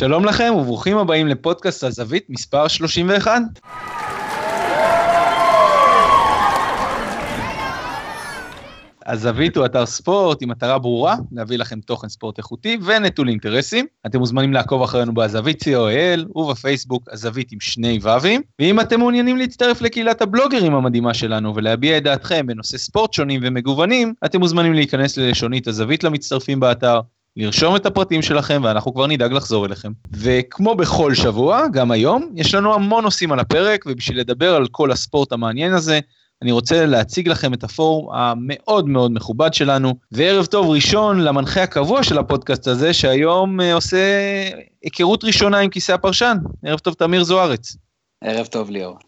שלום לכם וברוכים הבאים לפודקאסט הזווית מספר 31. הזווית הוא אתר ספורט עם מטרה ברורה, להביא לכם תוכן ספורט איכותי ונטול אינטרסים. אתם מוזמנים לעקוב אחרינו בהזווית co.il ובפייסבוק הזווית עם שני ו"ים. ואם אתם מעוניינים להצטרף לקהילת הבלוגרים המדהימה שלנו ולהביע את דעתכם בנושא ספורט שונים ומגוונים, אתם מוזמנים להיכנס ללשונית הזווית למצטרפים באתר, לרשום את הפרטים שלכם ואנחנו כבר נדאג לחזור אליכם. וכמו בכל שבוע, גם היום, יש לנו המון נושאים על הפרק ובשביל לדבר על כל הספורט המעניין הזה, אני רוצה להציג לכם את הפורום המאוד מאוד מכובד שלנו, וערב טוב ראשון למנחה הקבוע של הפודקאסט הזה, שהיום אה, עושה היכרות ראשונה עם כיסא הפרשן. ערב טוב תמיר זוארץ. ערב טוב ליאור.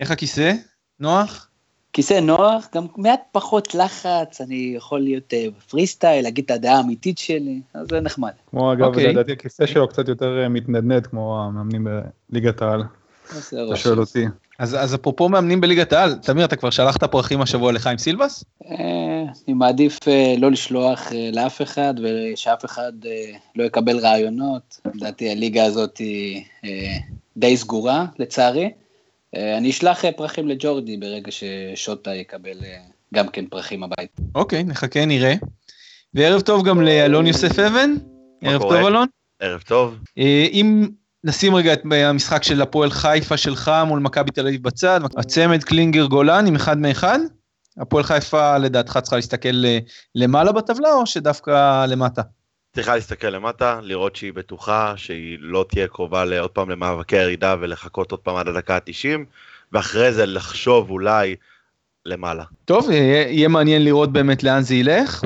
איך הכיסא? נוח? כיסא נוח, גם מעט פחות לחץ, אני יכול להיות פרי uh, סטייל, להגיד את הדעה האמיתית שלי, אז זה נחמד. כמו אגב, okay. אוקיי. לדעתי הכיסא שלו קצת יותר uh, מתנדנד כמו המאמנים בליגת העל. אתה שואל אותי. אז, אז אפרופו מאמנים בליגת העל, תמיר, אתה כבר שלחת פרחים השבוע לחיים סילבס? אה, אני מעדיף אה, לא לשלוח אה, לאף אחד ושאף אחד לא יקבל רעיונות. לדעתי הליגה הזאת היא די סגורה, לצערי. אני אשלח פרחים לג'ורדי ברגע ששוטה יקבל גם כן פרחים הבית. אוקיי, נחכה, נראה. וערב טוב גם לאלון יוסף אבן. ערב טוב, אלון. ערב טוב. אם נשים רגע את המשחק של הפועל חיפה שלך מול מכבי תל אביב בצד, הצמד קלינגר גולן עם אחד מאחד. הפועל חיפה לדעתך צריכה להסתכל אה, למעלה בטבלה או שדווקא למטה? צריכה להסתכל למטה, לראות שהיא בטוחה, שהיא לא תהיה קרובה עוד פעם למאבקי ירידה ולחכות עוד פעם עד הדקה ה-90, ואחרי זה לחשוב אולי למעלה. טוב, יהיה, יהיה מעניין לראות באמת לאן זה ילך.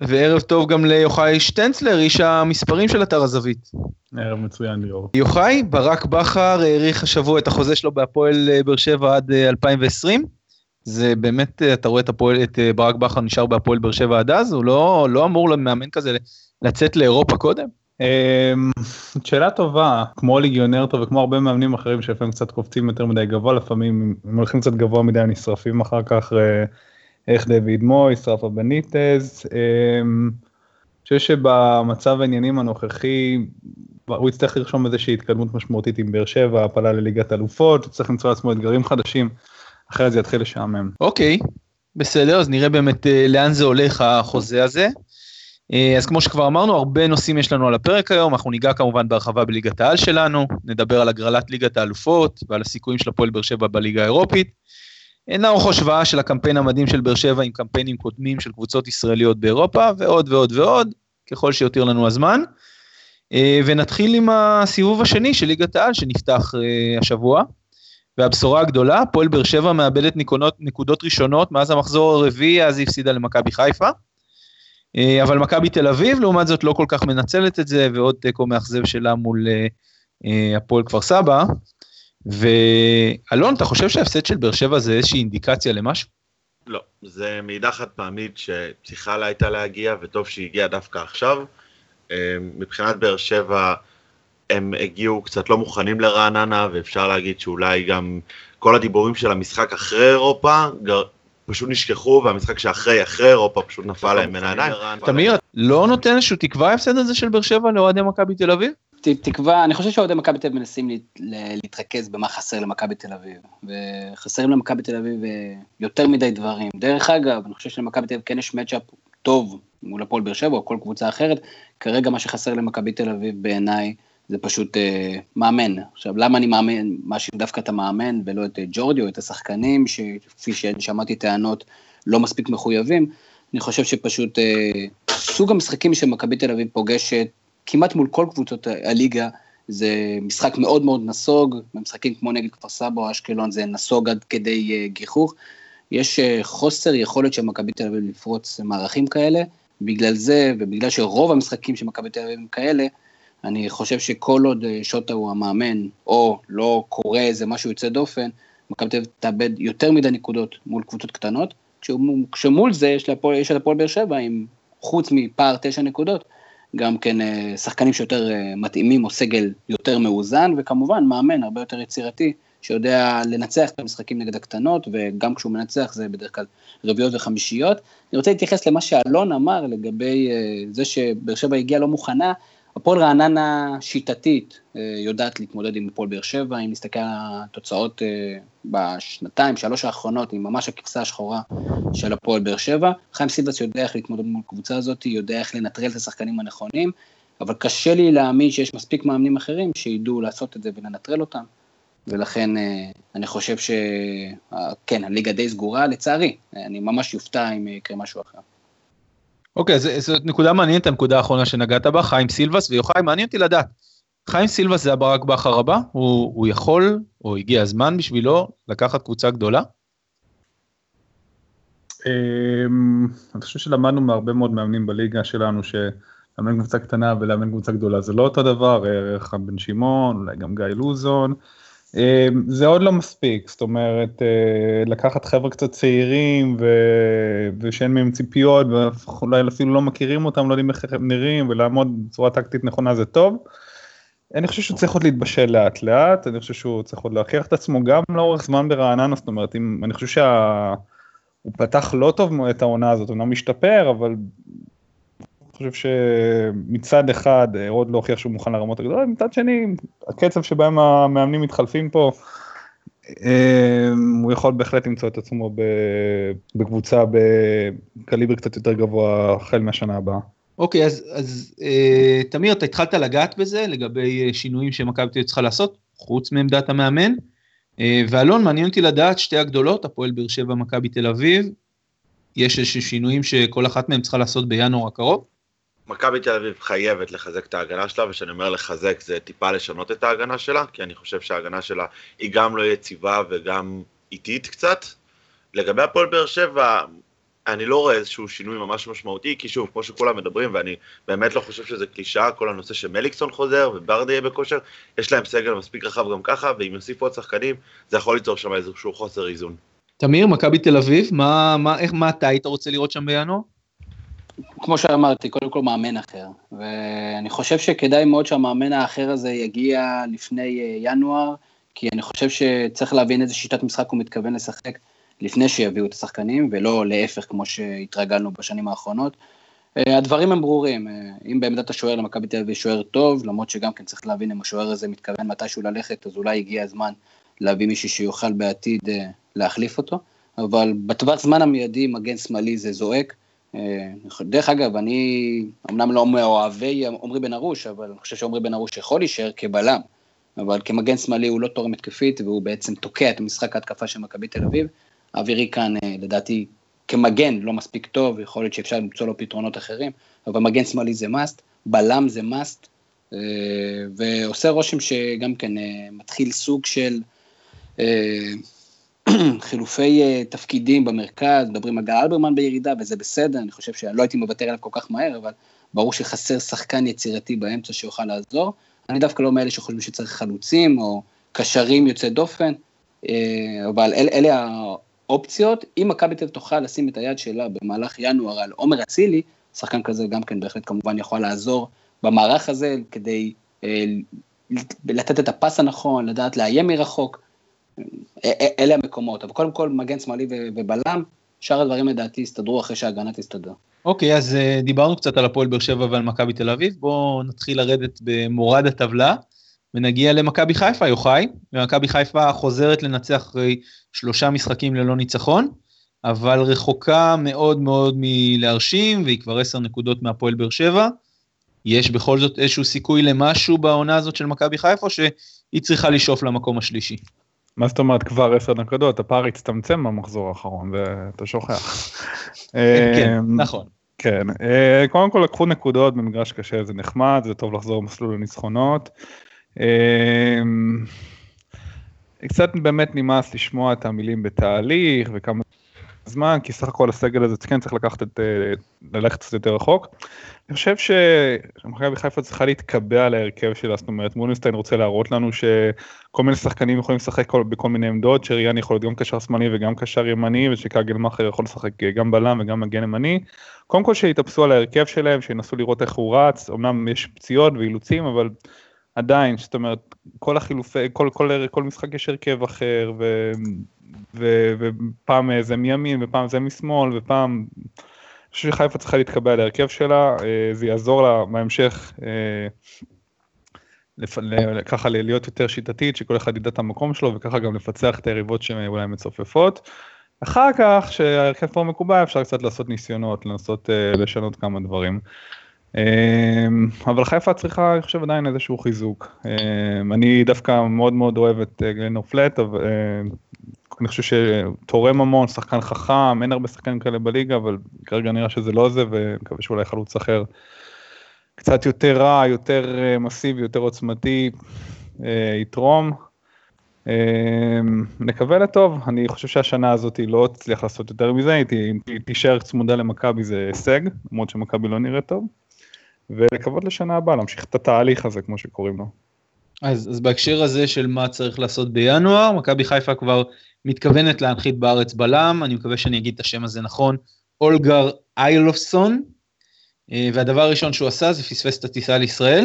וערב טוב גם ליוחאי שטנצלר, איש המספרים של אתר הזווית. ערב מצוין ליאור. יוחאי, ברק בכר האריך השבוע את החוזה שלו בהפועל אה, באר שבע עד 2020. אה, זה באמת, אה, אתה רואה את, הפועל, את ברק בכר נשאר בהפועל באר שבע עד אז, הוא לא, לא אמור למאמן כזה לצאת לאירופה קודם? אמ, שאלה טובה, כמו ליגיונר טוב וכמו הרבה מאמנים אחרים שלפעמים קצת קופצים יותר מדי גבוה, לפעמים הם הולכים קצת גבוה מדי נשרפים אחר כך. איך דויד מויס, רפה בניטז. אמ, אני חושב שבמצב העניינים הנוכחי, הוא יצטרך לרשום איזושהי התקדמות משמעותית עם באר שבע, הפלה לליגת אלופות, הוא צריך למצוא לעצמו אתגרים חדשים, אחרת זה יתחיל לשעמם. אוקיי, בסדר, אז נראה באמת אה, לאן זה הולך החוזה הזה. אה, אז כמו שכבר אמרנו, הרבה נושאים יש לנו על הפרק היום, אנחנו ניגע כמובן בהרחבה בליגת העל שלנו, נדבר על הגרלת ליגת האלופות ועל הסיכויים של הפועל באר שבע בליגה האירופית. נערוך השוואה של הקמפיין המדהים של באר שבע עם קמפיינים קודמים של קבוצות ישראליות באירופה, ועוד ועוד ועוד, ככל שיותיר לנו הזמן. אה, ונתחיל עם הסיבוב השני של ליגת העל שנפתח אה, השבוע. והבשורה הגדולה, הפועל באר שבע מאבדת נקודות, נקודות ראשונות מאז המחזור הרביעי, אז היא הפסידה למכבי חיפה. אה, אבל מכבי תל אביב, לעומת זאת, לא כל כך מנצלת את זה, ועוד תיקו מאכזב שלה מול הפועל כפר סבא. ואלון, אתה חושב שההפסד של באר שבע זה איזושהי אינדיקציה למשהו? לא, זה מעידה חד פעמית שצריכה לה הייתה להגיע, וטוב שהיא הגיעה דווקא עכשיו. אה, מבחינת באר שבע, הם הגיעו קצת לא מוכנים לרעננה, ואפשר להגיד שאולי גם כל הדיבורים של המשחק אחרי אירופה, פשוט נשכחו, והמשחק שאחרי, אחרי אירופה פשוט נפל להם בין העיניים. תמיר, לא נותן איזשהו תקווה ההפסד הזה של באר שבע לאוהדי מכבי תל אביב? תקווה, אני חושב שאוהדי מכבי תל אביב מנסים להתרכז במה חסר למכבי תל אביב, וחסרים למכבי תל אביב אה, יותר מדי דברים. דרך אגב, אני חושב שלמכבי תל אביב כן יש מצ'אפ טוב מול הפועל באר שבע או כל קבוצה אחרת, כרגע מה שחסר למכבי תל אביב בעיניי זה פשוט אה, מאמן. עכשיו, למה אני מאמן, מאשים דווקא את המאמן ולא את אה, ג'ורדי או את השחקנים, שכפי ששמעתי טענות, לא מספיק מחויבים, אני חושב שפשוט אה, סוג המשחקים שמכבי תל אביב פוגשת, כמעט מול כל קבוצות הליגה, זה משחק מאוד מאוד נסוג, במשחקים כמו נגד כפר סבא או אשקלון זה נסוג עד כדי uh, גיחוך. יש uh, חוסר יכולת של מכבי תל אביב לפרוץ מערכים כאלה, בגלל זה, ובגלל שרוב המשחקים של מכבי תל אביב הם כאלה, אני חושב שכל עוד uh, שוטה הוא המאמן, או לא קורה איזה משהו יוצא דופן, מכבי תל אביב תאבד יותר מדי נקודות מול קבוצות קטנות, כשמול זה יש את הפועל באר שבע עם חוץ מפער תשע נקודות, גם כן אה, שחקנים שיותר אה, מתאימים או סגל יותר מאוזן, וכמובן מאמן הרבה יותר יצירתי, שיודע לנצח את המשחקים נגד הקטנות, וגם כשהוא מנצח זה בדרך כלל רביעיות וחמישיות. אני רוצה להתייחס למה שאלון אמר לגבי אה, זה שבאר שבע הגיעה לא מוכנה, הפועל רעננה שיטתית אה, יודעת להתמודד עם הפועל באר שבע, אם נסתכל על התוצאות אה, בשנתיים, שלוש האחרונות, עם ממש הכבשה השחורה של הפועל באר שבע. חיים סילבס יודע איך להתמודד מול הקבוצה הזאת, יודע איך לנטרל את השחקנים הנכונים, אבל קשה לי להאמין שיש מספיק מאמנים אחרים שידעו לעשות את זה ולנטרל אותם. ולכן אה, אני חושב שכן, הליגה די סגורה, לצערי, אני ממש יופתע אם יקרה משהו אחר. אוקיי, okay, זאת נקודה מעניינת, הנקודה האחרונה שנגעת בה, חיים סילבס, ויוחאי, מעניין אותי לדעת, חיים סילבס זה הברק בכר הבא? הוא, הוא יכול, או הגיע הזמן בשבילו, לקחת קבוצה גדולה? אמ, אני חושב שלמדנו מהרבה מאוד מאמנים בליגה שלנו, שלאמן קבוצה קטנה ולאמן קבוצה גדולה זה לא אותו דבר, רחם בן שמעון, אולי גם גיא לוזון. אמ, זה עוד לא מספיק, זאת אומרת, אה, לקחת חבר'ה קצת צעירים ו... ושאין מהם ציפיות ואולי אפילו לא מכירים אותם, לא יודעים איך הם נראים ולעמוד בצורה טקטית נכונה זה טוב. אני חושב שהוא צריך עוד להתבשל לאט לאט, אני חושב שהוא צריך עוד להוכיח את עצמו גם לאורך זמן ברעננה, זאת אומרת, אם, אני חושב שהוא פתח לא טוב את העונה הזאת, לא משתפר, אבל חושב שמצד אחד אה, עוד לא הוכיח שהוא מוכן לרמות הגדולות, מצד שני הקצב שבהם המאמנים מתחלפים פה, אה, הוא יכול בהחלט למצוא את עצמו בקבוצה בקליבר קצת יותר גבוה החל מהשנה הבאה. אוקיי, okay, אז, אז אה, תמיר, אתה התחלת לגעת בזה לגבי שינויים שמכבי תל צריכה לעשות, חוץ מעמדת המאמן. ואלון, מעניין אותי לדעת, שתי הגדולות, הפועל באר שבע, מכבי תל אביב, יש איזשהם שינויים שכל אחת מהן צריכה לעשות בינואר הקרוב? מכבי תל אביב חייבת לחזק את ההגנה שלה, וכשאני אומר לחזק זה טיפה לשנות את ההגנה שלה, כי אני חושב שההגנה שלה היא גם לא יציבה וגם איטית קצת. לגבי הפועל באר שבע, אני לא רואה איזשהו שינוי ממש משמעותי, כי שוב, כמו שכולם מדברים, ואני באמת לא חושב שזה קלישאה, כל הנושא שמליקסון חוזר וברדה יהיה בכושר, יש להם סגל מספיק רחב גם ככה, ואם יוסיפו עוד שחקנים, זה יכול ליצור שם איזשהו חוסר איזון. תמיר, מכבי תל אביב, מה, מה, איך, מה אתה היית רוצה לראות שם בינואר? כמו שאמרתי, קודם כל מאמן אחר, ואני חושב שכדאי מאוד שהמאמן האחר הזה יגיע לפני אה, ינואר, כי אני חושב שצריך להבין איזה שיטת משחק הוא מתכוון לשחק לפני שיביאו את השחקנים, ולא להפך כמו שהתרגלנו בשנים האחרונות. אה, הדברים הם ברורים, אה, אם בעמדת השוער למכבי תל אביב שוער טוב, למרות שגם כן צריך להבין אם השוער הזה מתכוון מתישהו ללכת, אז אולי הגיע הזמן להביא מישהו שיוכל בעתיד להחליף אותו, אבל בטווח זמן המיידי מגן שמאלי זה זועק. אה, דרך אגב, אני אמנם לא מאוהבי עמרי בן ארוש, אבל אני חושב שעמרי בן ארוש יכול להישאר כבלם, אבל כמגן שמאלי הוא לא תורם התקפית, והוא בעצם תוקע את משחק ההתקפה של מכבי תל אביב. אווירי כאן, אה, לדעתי, כמגן לא מספיק טוב, יכול להיות שאפשר למצוא לו פתרונות אחרים, אבל מגן שמאלי זה מאסט, בלם זה מאסט, אה, ועושה רושם שגם כן מתחיל סוג של חילופי uh, תפקידים במרכז, מדברים על גל אלברמן בירידה, וזה בסדר, אני חושב שלא הייתי מוותר עליו כל כך מהר, אבל ברור שחסר שחקן יצירתי באמצע שיוכל לעזור. אני דווקא לא מאלה שחושבים שצריך חלוצים או קשרים יוצאי דופן, uh, אבל אל, אלה האופציות. אם מכבי תל תוכל לשים את היד שלה במהלך ינואר על עומר אצילי, שחקן כזה גם כן בהחלט כמובן יכול לעזור במערך הזה כדי uh, לתת את הפס הנכון, לדעת לאיים מרחוק. אלה המקומות, אבל קודם כל מגן שמאלי ובלם, שאר הדברים לדעתי יסתדרו אחרי שההגנה תסתדר. אוקיי, okay, אז uh, דיברנו קצת על הפועל באר שבע ועל מכבי תל אביב, בואו נתחיל לרדת במורד הטבלה, ונגיע למכבי חיפה, יוחאי, ומכבי חיפה חוזרת לנצח אחרי שלושה משחקים ללא ניצחון, אבל רחוקה מאוד מאוד מלהרשים, והיא כבר עשר נקודות מהפועל באר שבע. יש בכל זאת איזשהו סיכוי למשהו בעונה הזאת של מכבי חיפה, או שהיא צריכה לשאוף למקום השלישי? מה זאת אומרת כבר עשר נקודות? הפער הצטמצם במחזור האחרון ואתה שוכח. כן, אמ, נכון. כן, אה, קודם כל לקחו נקודות במגרש קשה זה נחמד, זה טוב לחזור במסלול הניצחונות. אמ, קצת באמת נמאס לשמוע את המילים בתהליך וכמה זמן, כי סך הכל הסגל הזה כן צריך לקחת את, אה, ללכת קצת יותר רחוק. אני חושב שמכבי חיפה צריכה להתקבע על ההרכב שלה, זאת אומרת מוניסטיין רוצה להראות לנו שכל מיני שחקנים יכולים לשחק כל, בכל מיני עמדות, שריאן יכול להיות גם קשר שמאלי וגם קשר ימני, ושקגלמאכר יכול לשחק גם בלם וגם מגן ימני. קודם כל שיתאפסו על ההרכב שלהם, שינסו לראות איך הוא רץ, אמנם יש פציעות ואילוצים, אבל עדיין, זאת אומרת, כל החילופי, כל, כל, כל, כל משחק יש הרכב אחר, ו, ו, ופעם זה מימין ופעם זה משמאל, ופעם... חושב שחיפה צריכה להתקבע להרכב שלה, זה יעזור לה בהמשך לפ... ככה להיות יותר שיטתית, שכל אחד ידע את המקום שלו וככה גם לפצח את היריבות שהן אולי מצופפות. אחר כך, שההרכב פה מקובע, אפשר קצת לעשות ניסיונות, לנסות uh, לשנות כמה דברים. Um, אבל חיפה צריכה, אני חושב, עדיין איזשהו חיזוק. Um, אני דווקא מאוד מאוד אוהב את uh, גלנור פלט, uh, אני חושב שתורם המון, שחקן חכם, אין הרבה שחקנים כאלה בליגה, אבל כרגע נראה שזה לא זה, ומקווה שאולי חלוץ אחר קצת יותר רע, יותר מסיבי, יותר עוצמתי, יתרום. אמ, נקווה לטוב, אני חושב שהשנה הזאת לא תצליח לעשות יותר מזה, אם תישאר צמודה למכבי זה הישג, למרות שמכבי לא נראה טוב, ולקוות לשנה הבאה, להמשיך את התהליך הזה כמו שקוראים לו. אז, אז בהקשר הזה של מה צריך לעשות בינואר, מכבי חיפה כבר מתכוונת להנחית בארץ בלם, אני מקווה שאני אגיד את השם הזה נכון, אולגר איילופסון, אה, והדבר הראשון שהוא עשה זה פספס את הטיסה לישראל,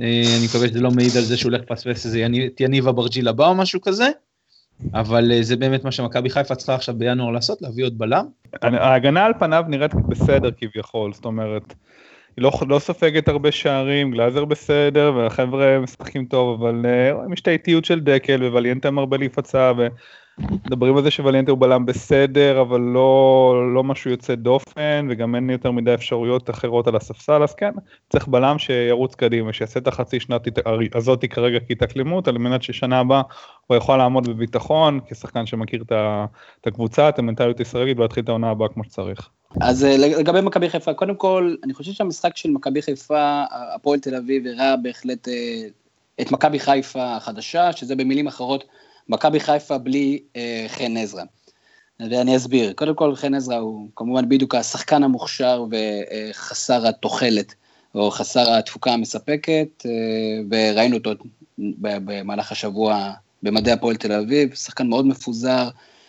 אה, אני מקווה שזה לא מעיד על זה שהוא הולך לפספס איזה יניב אברג'יל הבא או משהו כזה, אבל אה, זה באמת מה שמכבי חיפה צריכה עכשיו בינואר לעשות, להביא עוד בלם. ההגנה על פניו נראית בסדר כביכול, זאת אומרת, לא, לא סופגת הרבה שערים, גלאזר בסדר, והחבר'ה משחקים טוב, אבל uh, יש את האיטיות של דקל, ווליאנטה מרבה להיפצע, מדברים על זה שוולנטי הוא בלם בסדר, אבל לא, לא משהו יוצא דופן, וגם אין יותר מדי אפשרויות אחרות על הספסל, אז כן, צריך בלם שירוץ קדימה, שיעשה את החצי שנת הזאת כרגע כהתאקלמות, על מנת ששנה הבאה הוא יכול לעמוד בביטחון, כשחקן שמכיר את הקבוצה, את המנטליות הישראלית, ולהתחיל את העונה הבאה כמו שצריך. אז אה, לגבי מכבי חיפה, קודם כל, אני חושב שהמשחק של מכבי חיפה, הפועל תל אביב, הראה בהחלט אה, את מכבי חיפה החדשה, שזה במילים אחרות, מכבי חיפה בלי אה, חן עזרא. ואני אסביר. קודם כל, חן עזרא הוא כמובן בדיוק השחקן המוכשר וחסר התוחלת, או חסר התפוקה המספקת, אה, וראינו אותו במהלך השבוע במדעי הפועל תל אביב, שחקן מאוד מפוזר,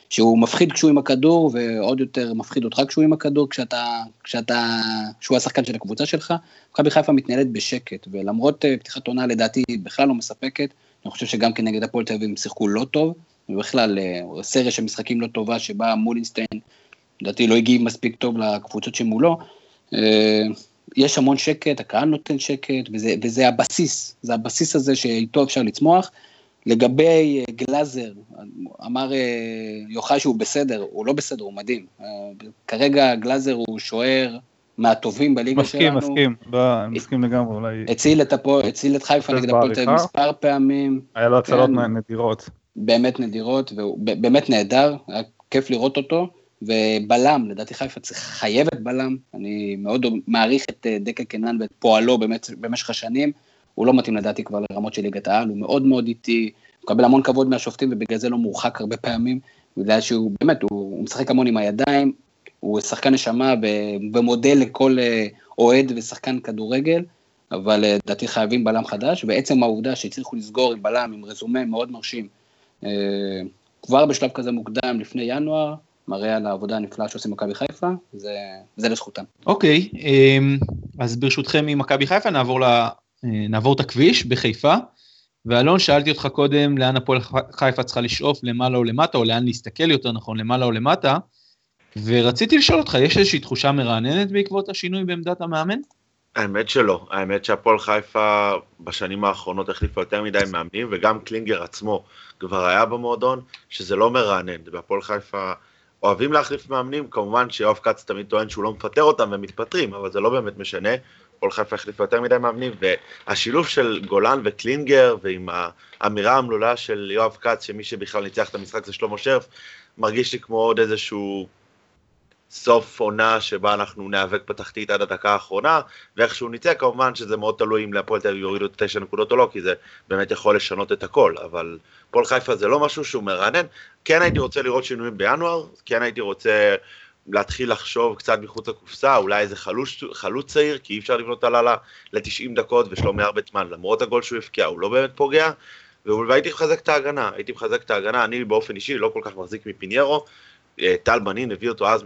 שהוא מפחיד כשהוא עם הכדור, ועוד יותר מפחיד אותך כשהוא עם הכדור, כשאתה, כשאתה, שהוא השחקן של הקבוצה שלך. מכבי חיפה מתנהלת בשקט, ולמרות אה, פתיחת עונה לדעתי בכלל לא מספקת, אני חושב שגם כנגד כן הפועל תל אביב הם שיחקו לא טוב, ובכלל אה, סריה של משחקים לא טובה שבה מולינסטיין, לדעתי לא הגיב מספיק טוב לקבוצות שמולו. אה, יש המון שקט, הקהל נותן שקט, וזה, וזה הבסיס, זה הבסיס הזה שאיתו אפשר לצמוח. לגבי אה, גלאזר, אמר יוחאי שהוא בסדר, הוא לא בסדר, הוא מדהים. כרגע גלאזר הוא שוער מהטובים בליגה מסכים, שלנו. מסכים, מסכים, לא, מסכים לגמרי, אולי... הציל את, הפו, הציל את חיפה נגד הפועל תל אביב מספר פעמים. היה לו הצלות כן, נדירות. באמת נדירות, והוא באמת נהדר, היה כיף לראות אותו. ובלם, לדעתי חיפה חייבת בלם, אני מאוד מעריך את אה, דקה קנן ואת פועלו באמת, במשך השנים, הוא לא מתאים לדעתי כבר לרמות של ליגת העל, הוא מאוד מאוד איטי, הוא מקבל המון כבוד מהשופטים ובגלל זה לא מורחק הרבה פעמים, בגלל שהוא באמת, הוא, הוא משחק המון עם הידיים, הוא שחקן נשמה ומודל לכל אה, אוהד ושחקן כדורגל, אבל אה, לדעתי חייבים בלם חדש, ועצם העובדה שהצליחו לסגור עם בלם, עם רזומה מאוד מרשים, אה, כבר בשלב כזה מוקדם, לפני ינואר, מראה על העבודה הנפלאה שעושים מכבי חיפה, זה, זה לזכותם. אוקיי, okay, אמ, אז ברשותכם ממכבי חיפה נעבור, ל, נעבור את הכביש בחיפה. ואלון, שאלתי אותך קודם לאן הפועל חיפה צריכה לשאוף, למעלה או למטה, או לאן להסתכל יותר נכון, למעלה או למטה. ורציתי לשאול אותך, יש איזושהי תחושה מרעננת בעקבות השינוי בעמדת המאמן? האמת שלא, האמת שהפועל חיפה בשנים האחרונות החליפה יותר מדי מאמנים, וגם קלינגר עצמו כבר היה במועדון, שזה לא מרענן, והפועל חיפה אוהבים להחליף מאמנים, כמובן שיואב כץ תמיד טוען שהוא לא מפטר אותם והם מתפטרים, אבל זה לא באמת משנה, הפועל חיפה החליפה יותר מדי מאמנים, והשילוב של גולן וקלינגר, ועם האמירה המלולה של יואב כץ, שמי שבכלל ניצח את המשחק זה שלמה שרף, מרגיש לי כמו עוד איזשהו סוף עונה שבה אנחנו ניאבק בתחתית עד הדקה האחרונה, ואיכשהו נצא, כמובן שזה מאוד תלוי אם להפועל תל אביב יורידו את תשע נקודות או לא, כי זה באמת יכול לשנות את הכל, אבל פועל חיפה זה לא משהו שהוא מרענן. כן הייתי רוצה לראות שינויים בינואר, כן הייתי רוצה להתחיל לחשוב קצת מחוץ לקופסה, אולי איזה חלוץ, חלוץ צעיר, כי אי אפשר לבנות על הלאה ל-90 דקות, ושלומי ארבטמן, למרות הגול שהוא הבקיע, הוא לא באמת פוגע, והייתי מחזק את ההגנה, הייתי מחזק את ההגנה, אני באופן אישי לא כל כך מחזיק מפיניירו, טל בנין הביא אותו אז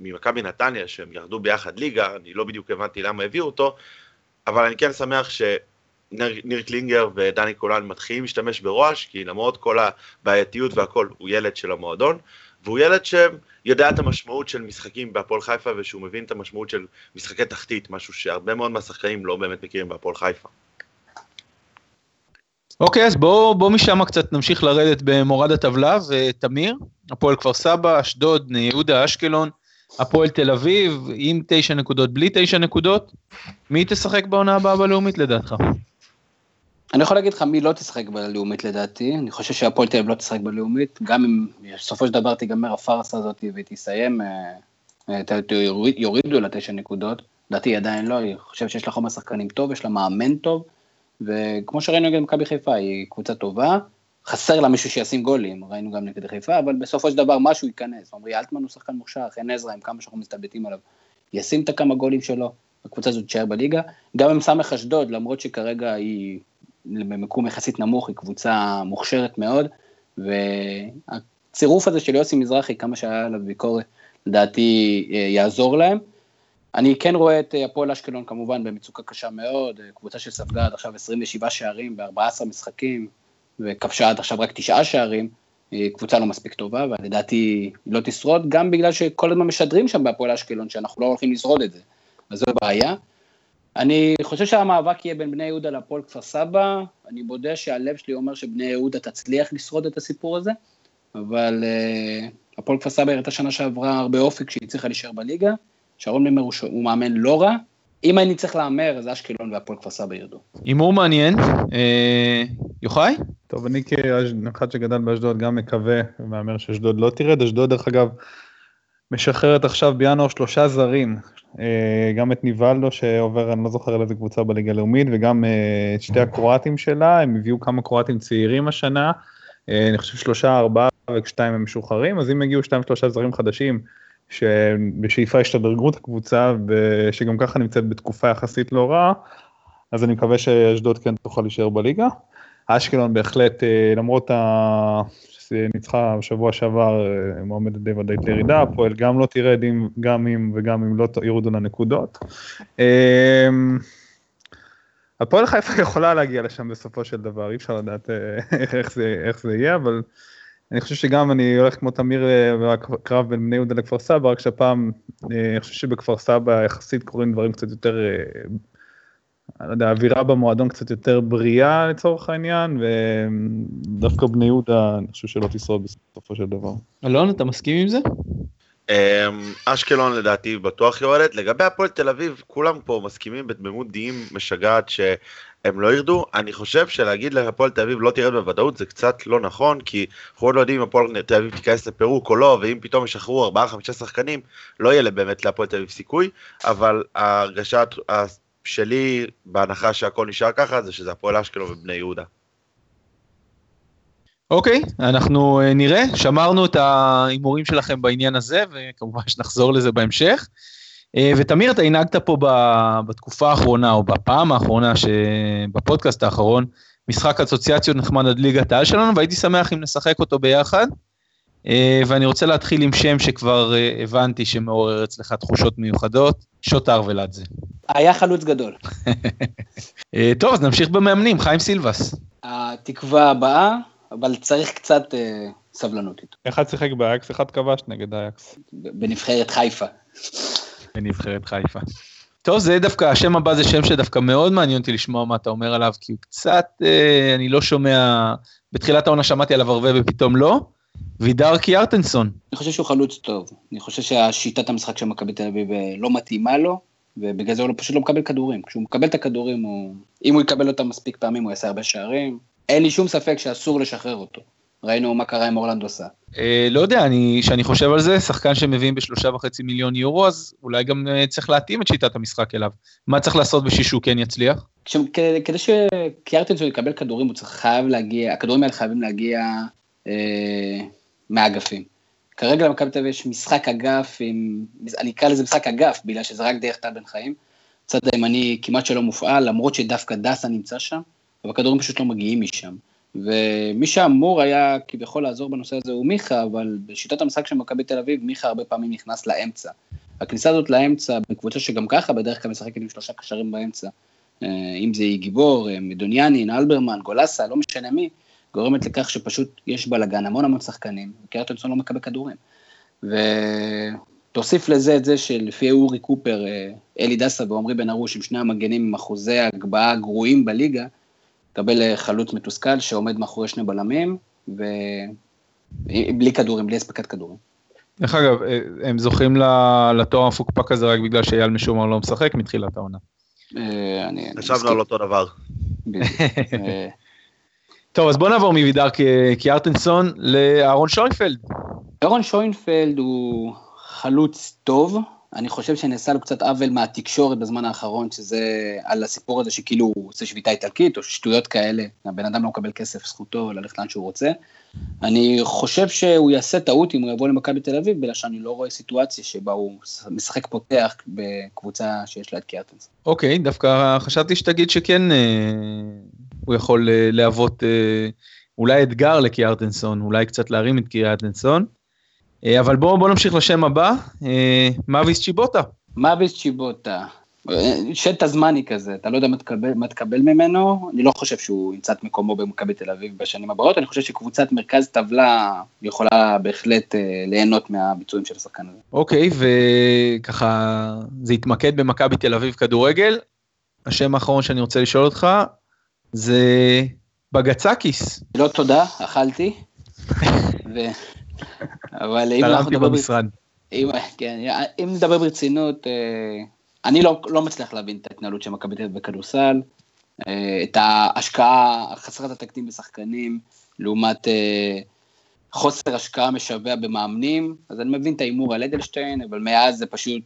ממכבי נתניה, שהם ירדו ביחד ליגה, אני לא בדיוק הבנתי למה הביאו אותו, אבל אני כן שמח שניר קלינגר ודני קולן מתחילים להשתמש ברועש, כי למרות כל הבעייתיות והכל, הוא ילד של המועדון, והוא ילד שיודע את המשמעות של משחקים בהפועל חיפה, ושהוא מבין את המשמעות של משחקי תחתית, משהו שהרבה מאוד מהשחקנים לא באמת מכירים בהפועל חיפה. אוקיי, אז בואו בוא משם קצת נמשיך לרדת במורד הטבלה, ותמיר, הפועל כפר סבא, אשדוד, בני יהודה, אשקלון, הפועל תל אביב, עם תשע נקודות, בלי תשע נקודות, מי תשחק בעונה הבאה בלאומית לדעתך? אני יכול להגיד לך מי לא תשחק בלאומית לדעתי, אני חושב שהפועל תל אביב לא תשחק בלאומית, גם אם בסופו של דבר תיגמר הפארסה הזאת והיא תסיים, אה, יורידו לה תשע נקודות, לדעתי עדיין לא, אני חושב שיש לה חומר שחקנים טוב, יש לה מאמן טוב, וכמו שראינו נגד מכבי חיפה, היא קבוצה טובה, חסר לה מישהו שישים גולים, ראינו גם נגד חיפה, אבל בסופו של דבר משהו ייכנס. עמרי אלטמן הוא שחקן מוכשר, חן עזרא, עם כמה שאנחנו מסתלבטים עליו, ישים את הכמה גולים שלו, הקבוצה הזאת תישאר בליגה. גם עם סמך אשדוד, למרות שכרגע היא במקום יחסית נמוך, היא קבוצה מוכשרת מאוד, והצירוף הזה של יוסי מזרחי, כמה שהיה עליו ביקורת, לדעתי אה, יעזור להם. אני כן רואה את אה, הפועל אשקלון כמובן במצוקה קשה מאוד, אה, קבוצה שספגה עד עכשיו 27 שערים ב-14 משחקים, וכבשה עד עכשיו רק תשעה שערים, קבוצה לא מספיק טובה, ולדעתי היא לא תשרוד, גם בגלל שכל הזמן משדרים שם בהפועל אשקלון שאנחנו לא הולכים לשרוד את זה, אז זו בעיה. אני חושב שהמאבק יהיה בין בני יהודה להפועל כפר סבא, אני מודה שהלב שלי אומר שבני יהודה תצליח לשרוד את הסיפור הזה, אבל הפועל כפר סבא הראתה שנה שעברה הרבה אופק כשהיא צריכה להישאר בליגה, שרון מימר הוא, הוא מאמן לא רע, אם אני צריך להמר, אז אשקלון והפועל כפר סבא ירדו. הימור מעניין, אה, יוחאי? טוב, אני כאחד שגדל באשדוד גם מקווה ומהמר שאשדוד לא תרד, אשדוד דרך אגב משחררת עכשיו בינואר שלושה זרים, אה, גם את ניבלדו שעובר, אני לא זוכר על איזה קבוצה בליגה הלאומית, וגם אה, את שתי הקרואטים שלה, הם הביאו כמה קרואטים צעירים השנה, אה, אני חושב שלושה, ארבעה ושתיים הם משוחררים, אז אם יגיעו שתיים שלושה זרים חדשים, שבשאיפה ישתדרגו את הקבוצה, ושגם ככה נמצאת בתקופה יחסית לא רעה, אז אני מקווה שאשדוד כן תוכל להישאר בליגה. אשקלון בהחלט, למרות ניצחה בשבוע שעבר אה, מועמדת די ודאית לירידה, הפועל גם לא תרד אם, גם אם וגם אם לא יורדו לנקודות. אמ, הפועל חיפה יכולה להגיע לשם בסופו של דבר, אי אפשר לדעת אה, איך זה, איך זה יהיה, אבל אני חושב שגם אני הולך כמו תמיר אה, בקרב בין בני יהודה לכפר סבא, רק שהפעם אני חושב שבכפר סבא יחסית קורים דברים קצת יותר אני לא יודע, האווירה במועדון קצת יותר בריאה לצורך העניין, ודווקא בני יהודה, אני חושב שלא תשרוד בסופו של דבר. אלון, אתה מסכים עם זה? אמ, אשקלון לדעתי בטוח יורדת, לגבי הפועל תל אביב, כולם פה מסכימים בתמימות דעים משגעת שהם לא ירדו, אני חושב שלהגיד להפועל תל אביב לא תרד בוודאות זה קצת לא נכון, כי אנחנו עוד לא יודעים אם הפועל תל אביב תיכנס לפירוק או לא, ואם פתאום ישחררו 4-5 שחקנים, לא יהיה באמת להפועל תל אביב סיכוי, אבל ההרגשה שלי, בהנחה שהכל נשאר ככה, זה שזה הפועל אשקלון ובני יהודה. אוקיי, okay, אנחנו uh, נראה, שמרנו את ההימורים שלכם בעניין הזה, וכמובן שנחזור לזה בהמשך. Uh, ותמיר, אתה הנהגת פה בתקופה האחרונה, או בפעם האחרונה, בפודקאסט האחרון, משחק אסוציאציות נחמד עד ליגת העל שלנו, והייתי שמח אם נשחק אותו ביחד. Uh, ואני רוצה להתחיל עם שם שכבר uh, הבנתי שמעורר אצלך תחושות מיוחדות, שוטר ולאדזה. היה חלוץ גדול. אה, טוב, אז נמשיך במאמנים, חיים סילבס. התקווה הבאה, אבל צריך קצת אה, סבלנות איתו. אחד שיחק באייקס, אחד כבש נגד אייקס. בנבחרת חיפה. בנבחרת חיפה. טוב, זה דווקא, השם הבא זה שם שדווקא מאוד מעניין אותי לשמוע מה אתה אומר עליו, כי הוא קצת, אה, אני לא שומע, בתחילת העונה שמעתי עליו הרבה ופתאום לא. וידר קיארטנסון. אני חושב שהוא חלוץ טוב. אני חושב שהשיטת המשחק של מכבי תל אביב אה, לא מתאימה לו. ובגלל זה הוא לא- פשוט לא מקבל כדורים. כשהוא מקבל את הכדורים, הוא... אם הוא יקבל אותם מספיק פעמים, הוא יעשה הרבה שערים. אין לי שום ספק שאסור לשחרר אותו. ראינו מה קרה עם אורלנדו סא. אה, לא יודע, אני, שאני חושב על זה, שחקן שמביאים בשלושה וחצי מיליון יורו, אז אולי גם אה, צריך להתאים את שיטת המשחק אליו. מה צריך לעשות בשביל שהוא כן יצליח? כש, כדי שקיארטנסון יקבל כדורים, הוא צריך חייב להגיע, הכדורים האלה חייבים להגיע אה, מהאגפים. כרגע למכבי תל אביב יש משחק אגף, עם, אני אקרא לזה משחק אגף, בגלל שזה רק דרך טל בן חיים. הצד הימני כמעט שלא מופעל, למרות שדווקא דסה נמצא שם, אבל הכדורים פשוט לא מגיעים משם. ומי שאמור היה כביכול לעזור בנושא הזה הוא מיכה, אבל בשיטת המשחק של מכבי תל אביב, מיכה הרבה פעמים נכנס לאמצע. הכניסה הזאת לאמצע, בקבוצה שגם ככה בדרך כלל משחקת עם שלושה קשרים באמצע, אה, אם זה גיבור, אה, מדוניאני, אלברמן, גולסה, לא משנה מי, גורמת לכך שפשוט יש בלאגן המון המון שחקנים, וקיארטנסון לא מקבל כדורים. ותוסיף לזה את זה שלפי אורי קופר, אה, אלי דסה ועמרי בן ארוש, עם שני המגנים עם אחוזי הגבהה הגרועים בליגה, קבל אה, חלוץ מתוסכל שעומד מאחורי שני בלמים, ובלי כדורים, בלי אספקת כדורים. דרך אגב, אה, הם זוכים לתואר המפוקפק הזה רק בגלל שאייל משומר לא משחק מתחילת העונה. חשבנו על אותו דבר. טוב, אז בוא נעבור מווידר קיארטנסון לאהרון שוינפלד. אהרון שוינפלד הוא חלוץ טוב, אני חושב שנעשה לו קצת עוול מהתקשורת בזמן האחרון, שזה על הסיפור הזה שכאילו הוא עושה שביתה איטלקית או שטויות כאלה, הבן אדם לא מקבל כסף, זכותו ללכת לאן שהוא רוצה. אני חושב שהוא יעשה טעות אם הוא יבוא למכבי תל אביב, בגלל שאני לא רואה סיטואציה שבה הוא משחק פותח בקבוצה שיש לה את קיארטנס. אוקיי, okay, דווקא חשבתי שתגיד שכן אה, הוא יכול אה, להוות אה, אולי אתגר לקיארטנסון, אולי קצת להרים את קיארטנסון. אה, אבל בואו בוא נמשיך לשם הבא, אה, מאביס צ'יבוטה. מאביס צ'יבוטה, שטה זמני כזה, אתה לא יודע מה תקבל, מה תקבל ממנו, אני לא חושב שהוא ימצא את מקומו במכבי תל אביב בשנים הבאות, אני חושב שקבוצת מרכז טבלה יכולה בהחלט אה, ליהנות מהביצועים של השחקן הזה. אוקיי, וככה זה יתמקד במכבי תל אביב כדורגל. השם האחרון שאני רוצה לשאול אותך זה בגצקיס. לא תודה, אכלתי. ו... אבל אם אנחנו נדבר... במשרד. אם, כן, אם נדבר ברצינות, אה, אני לא, לא מצליח להבין את ההתנהלות של מכבי תל אביב בכדורסל, אה, את ההשקעה חסרת התקדים בשחקנים, לעומת אה, חוסר השקעה משווע במאמנים, אז אני מבין את ההימור על אדלשטיין, אבל מאז זה פשוט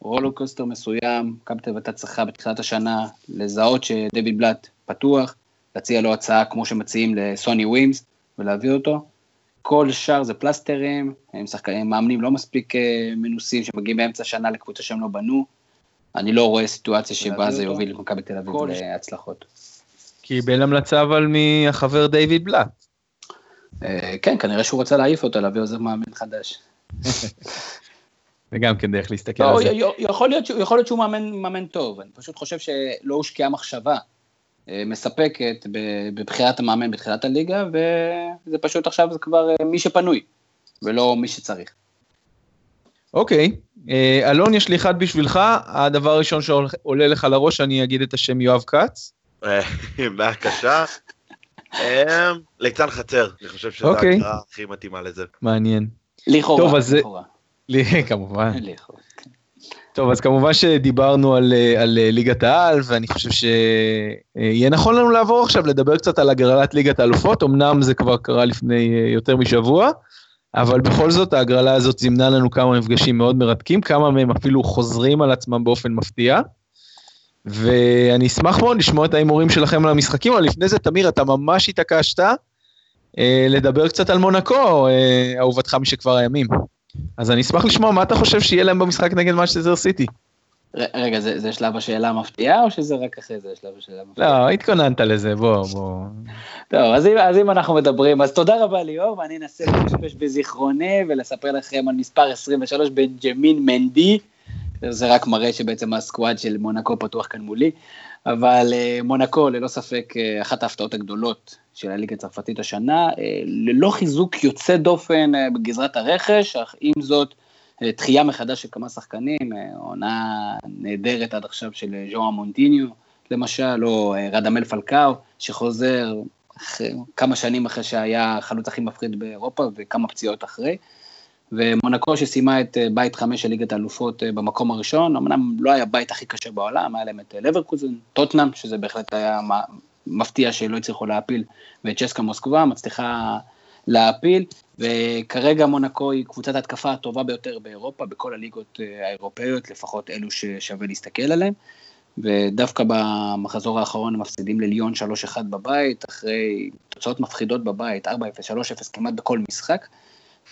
רולוקוסטר מסוים, מכבי תל אביב הייתה צריכה בתחילת השנה לזהות שדויד בלאט פתוח, להציע לו הצעה כמו שמציעים לסוני ווימס ולהביא אותו. כל שאר זה פלסטרים, הם שחקנים, מאמנים לא מספיק אה, מנוסים שמגיעים באמצע השנה לקבוצה שהם לא בנו. אני לא רואה סיטואציה שבה זה יוביל את מכבי תל אביב להצלחות. קיבל המלצה אבל מהחבר דיוויד בלאט. אה, כן, כנראה שהוא רוצה להעיף אותו, להביא עוזר מאמן חדש. וגם כן דרך להסתכל לא, על זה. יכול להיות שהוא מאמן טוב, אני פשוט חושב שלא הושקעה מחשבה מספקת בבחירת המאמן בתחילת הליגה, וזה פשוט עכשיו זה כבר אה, מי שפנוי, ולא מי שצריך. אוקיי, אה, אלון, יש לי אחד בשבילך, הדבר הראשון שעולה לך לראש, אני אגיד את השם יואב כץ. בעיה קשה. ליצן חצר, אני חושב שזו אוקיי. ההגדרה הכי מתאימה לזה. מעניין. לכאורה. טוב, אז... כמובן. טוב, אז כמובן שדיברנו על, אה, על אה, ליגת העל, ואני חושב שיהיה נכון לנו לעבור עכשיו לדבר קצת על הגרלת ליגת האלופות, אמנם זה כבר קרה לפני אה, יותר משבוע, אבל בכל זאת ההגרלה הזאת זימנה לנו כמה מפגשים מאוד מרתקים, כמה מהם אפילו חוזרים על עצמם באופן מפתיע. ואני אשמח מאוד לשמוע את ההימורים שלכם על המשחקים, אבל לפני זה, תמיר, אתה ממש התעקשת אה, לדבר קצת על מונקו, אה, אהובתך משכבר הימים. אז אני אשמח לשמוע מה אתה חושב שיהיה להם במשחק נגד מאשטזר סיטי. רגע, זה, זה שלב השאלה המפתיעה, או שזה רק אחרי זה שלב השאלה המפתיעה? לא, התכוננת לזה, בוא, בוא. טוב, אז אם, אז אם אנחנו מדברים, אז תודה רבה ליאור, ואני אנסה לפשפש בזיכרוני ולספר לכם על מספר 23 בנג'מין מנדי. זה רק מראה שבעצם הסקואד של מונקו פתוח כאן מולי, אבל uh, מונקו ללא ספק uh, אחת ההפתעות הגדולות של הליגה הצרפתית השנה, uh, ללא חיזוק יוצא דופן בגזרת הרכש, אך עם זאת, דחייה מחדש של כמה שחקנים, עונה נהדרת עד עכשיו של ז'ואר מונטיניו, למשל, או רדמל פלקאו, שחוזר אחרי, כמה שנים אחרי שהיה החלוץ הכי מפחיד באירופה וכמה פציעות אחרי. ומונקו שסיימה את אה, בית חמש של ליגת האלופות אה, במקום הראשון, אמנם לא היה בית הכי קשה בעולם, היה להם את אה, לברקוזן, טוטנאם, שזה בהחלט היה מפתיע שלא הצליחו להפיל, ואת צ'סקה מוסקבה מצליחה להפיל, וכרגע מונקו היא קבוצת ההתקפה הטובה ביותר באירופה, בכל הליגות האירופאיות, לפחות אלו ששווה להסתכל עליהן. ודווקא במחזור האחרון הם מפסידים לליון 3-1 בבית, אחרי תוצאות מפחידות בבית, 4-0, 3-0 כמעט בכל משחק.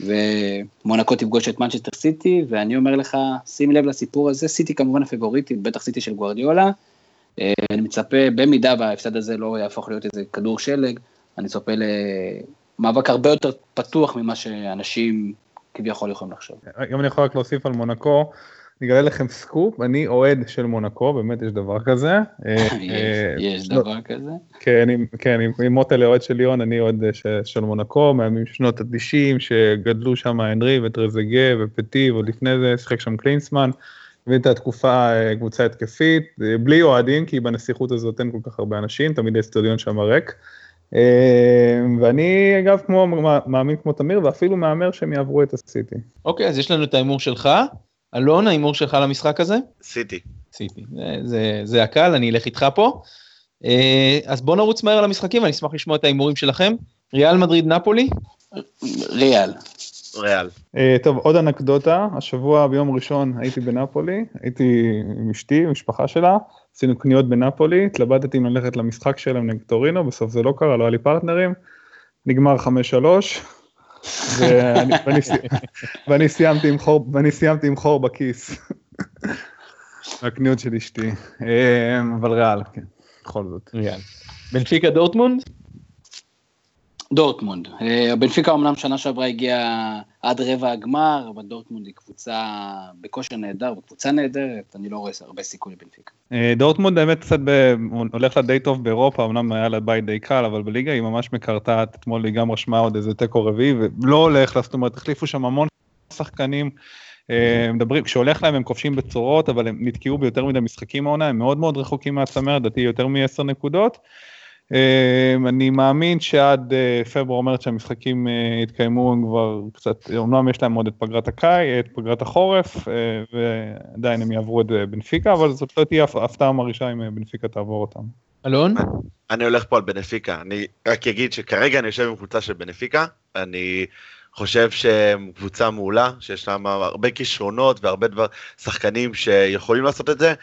ומונקו תפגוש את מנצ'סטר סיטי, ואני אומר לך, שים לב לסיפור הזה, סיטי כמובן הפיבוריטית, בטח סיטי של גוורדיולה. אה, אני מצפה, במידה וההפסד הזה לא יהפוך להיות איזה כדור שלג, אני מצפה למאבק הרבה יותר פתוח ממה שאנשים כביכול יכולים לחשוב. אם אני יכול רק להוסיף על מונקו, אני אגלה לכם סקופ, אני אוהד של מונקו, באמת יש דבר כזה. יש דבר כזה? כן, כן, עם מוטלה אוהד של ליאון, אני אוהד של מונקו, מהימים שנות ה-90, שגדלו שם הנרי וטרזגה ופטי, ועוד לפני זה שיחק שם קלינסמן. והייתה תקופה קבוצה התקפית, בלי אוהדים, כי בנסיכות הזאת אין כל כך הרבה אנשים, תמיד האצטדיון שם ריק. ואני אגב כמו מאמין כמו תמיר ואפילו מהמר שהם יעברו את הסיטי. אוקיי אז יש לנו את ההימור שלך אלון, ההימור שלך למשחק הזה? סיטי. סיטי, זה, זה, זה הקל, אני אלך איתך פה. אה, אז בוא נרוץ מהר למשחקים, אני אשמח לשמוע את ההימורים שלכם. ריאל מדריד נפולי? ריאל. ריאל. Uh, טוב, עוד אנקדוטה, השבוע ביום ראשון הייתי בנפולי, הייתי עם אשתי, עם משפחה שלה, עשינו קניות בנפולי, התלבטתי אם ללכת למשחק שלהם נגד טורינו, בסוף זה לא קרה, לא היה לי פרטנרים, נגמר 5-3, ואני, סיימתי סיימתי עם חור בכיס. הקניות של אשתי. אמ, אבל ריאל, כן, בכל זאת. ריאל. בנפיקה דורטמונד? דורטמונד. אה, בנפיקה אמנם שנה שעברה הגיעה עד רבע הגמר, אבל דורטמונד היא קבוצה בכושר נהדר, וקבוצה נהדרת, אני לא רואה הרבה סיכוי לבנפיקה. אה, דורטמונד האמת קצת הולך לה די טוב באירופה, אמנם היה לה בית די קל, אבל בליגה היא ממש מקרטעת, אתמול היא גם רשמה עוד איזה תיקו רביעי, ולא הולך לה, זאת אומרת, החליפו שם המון שחקנים. אה, מדברים, כשהולך להם הם כובשים בצורות, אבל הם נתקעו ביותר מדי משחקים העונה, הם מאוד מאוד רחוקים מהצמרת, לדעתי יותר מ-10 נקודות. אמ, אני מאמין שעד אה, פברואר אומרת שהמשחקים אה, יתקיימו הם כבר קצת, אומנם יש להם עוד את פגרת הקיץ, את פגרת החורף, אה, ועדיין הם יעברו את בנפיקה, אבל זאת לא תהיה הפתעה מרעישה אם בנפיקה תעבור אותם. אלון? אני הולך פה על בנפיקה, אני רק אגיד שכרגע אני יושב עם קבוצה של בנפיקה, אני חושב שהם קבוצה מעולה, שיש להם הרבה כישרונות והרבה דבר, שחקנים שיכולים לעשות את זה,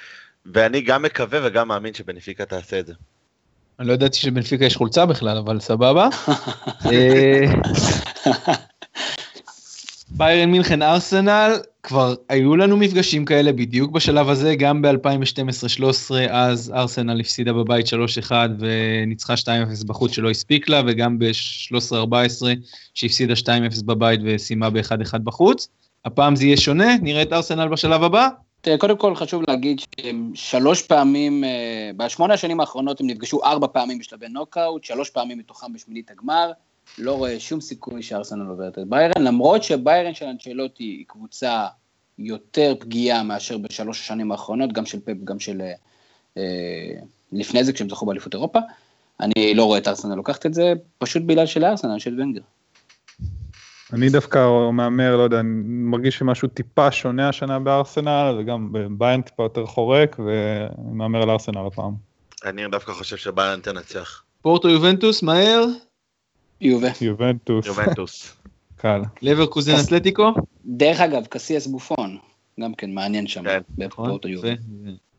ואני גם מקווה וגם מאמין שבנפיקה תעשה את זה. אני לא ידעתי שבנפיקה יש חולצה בכלל, אבל סבבה. אה, ביירן מינכן ארסנל, כבר היו לנו מפגשים כאלה בדיוק בשלב הזה, גם ב-2012-2013, אז ארסנל הפסידה בבית 3-1 וניצחה 2-0 בחוץ שלא הספיק לה, וגם ב-13-14 שהפסידה 2-0 בבית וסיימה ב-1-1 בחוץ. הפעם זה יהיה שונה, נראה את ארסנל בשלב הבא. תראה, קודם כל חשוב להגיד שהם שלוש פעמים, אה, בשמונה השנים האחרונות הם נפגשו ארבע פעמים בשלבי נוקאוט, שלוש פעמים מתוכם בשמינית הגמר, לא רואה שום סיכוי שארסנל עוברת את ביירן, למרות שביירן של אנצ'לוטי היא קבוצה יותר פגיעה מאשר בשלוש השנים האחרונות, גם של פפ, גם של אה, לפני זה, כשהם זכו באליפות אירופה. אני לא רואה את ארסנל לוקחת את זה, פשוט בגלל של ארסנל, של ונגר. אני דווקא מהמר, לא יודע, אני מרגיש שמשהו טיפה שונה השנה בארסנל, וגם בביין טיפה יותר חורק, ואני מהמר על ארסנל הפעם. אני דווקא חושב שביין תנצח. פורטו יובנטוס, מהר? יובה. יובנטוס. יובנטוס. קל. לברקוזן אתלטיקו? דרך אגב, קסיאס בופון, גם כן מעניין שם, כן. בפורטו יובה.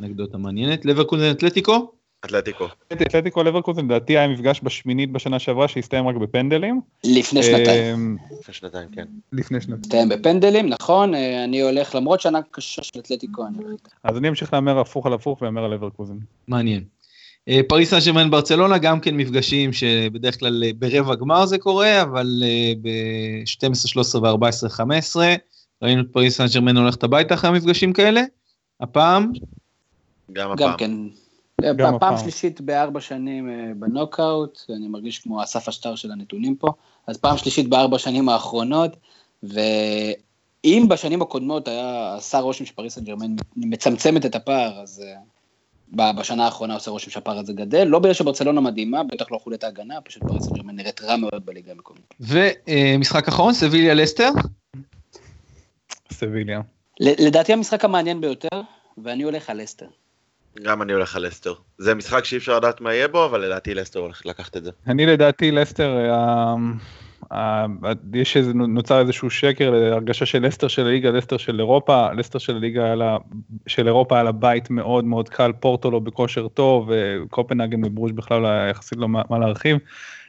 אנקדוטה מעניינת. לברקוזן אתלטיקו? אתלטיקו. אתלטיקו לברקוזן לדעתי היה מפגש בשמינית בשנה שעברה שהסתיים רק בפנדלים. לפני שנתיים. לפני שנתיים, כן. לפני שנתיים. הסתיים בפנדלים, נכון, אה, אני הולך, למרות שנה קשה של אתלטיקו. אז אני אמשיך להמר הפוך על הפוך ואמר על לברקוזן. מעניין. אה, פריס סן ג'רמן ברצלונה גם כן מפגשים שבדרך כלל אה, ברבע גמר זה קורה, אבל ב-12, 13 ו-14, 15 ראינו את פריס סן ג'רמן הולכת הביתה אחרי המפגשים כאלה. הפעם? גם הפעם. גם כן. פעם שלישית בארבע שנים אה, בנוקאוט, אני מרגיש כמו אסף השטר של הנתונים פה, אז פעם שלישית בארבע שנים האחרונות, ואם בשנים הקודמות היה עשה רושם שפריס סן ג'רמן מצמצמת את הפער, אז אה, בשנה האחרונה עושה רושם שהפער הזה גדל, לא בגלל שברצלונה מדהימה, בטח לא חולת ההגנה, פשוט פריס סן ג'רמן נראית רע מאוד בליגה המקומית. ומשחק אחרון, סביליה לסטר? סביליה. לדעתי המשחק המעניין ביותר, ואני הולך על לסטר. גם אני הולך על לסטר. זה משחק שאי אפשר לדעת מה יהיה בו, אבל לדעתי לסטר הולך לקחת את זה. אני לדעתי לסטר, אה, אה, יש איזה, נוצר איזשהו שקר להרגשה של לסטר של הליגה, לסטר של אירופה, לסטר של הליגה של אירופה על הבית מאוד מאוד קל, פורטו לא בכושר טוב, וקופנהגן וברוז' בכלל לא יחסית לא מה להרחיב.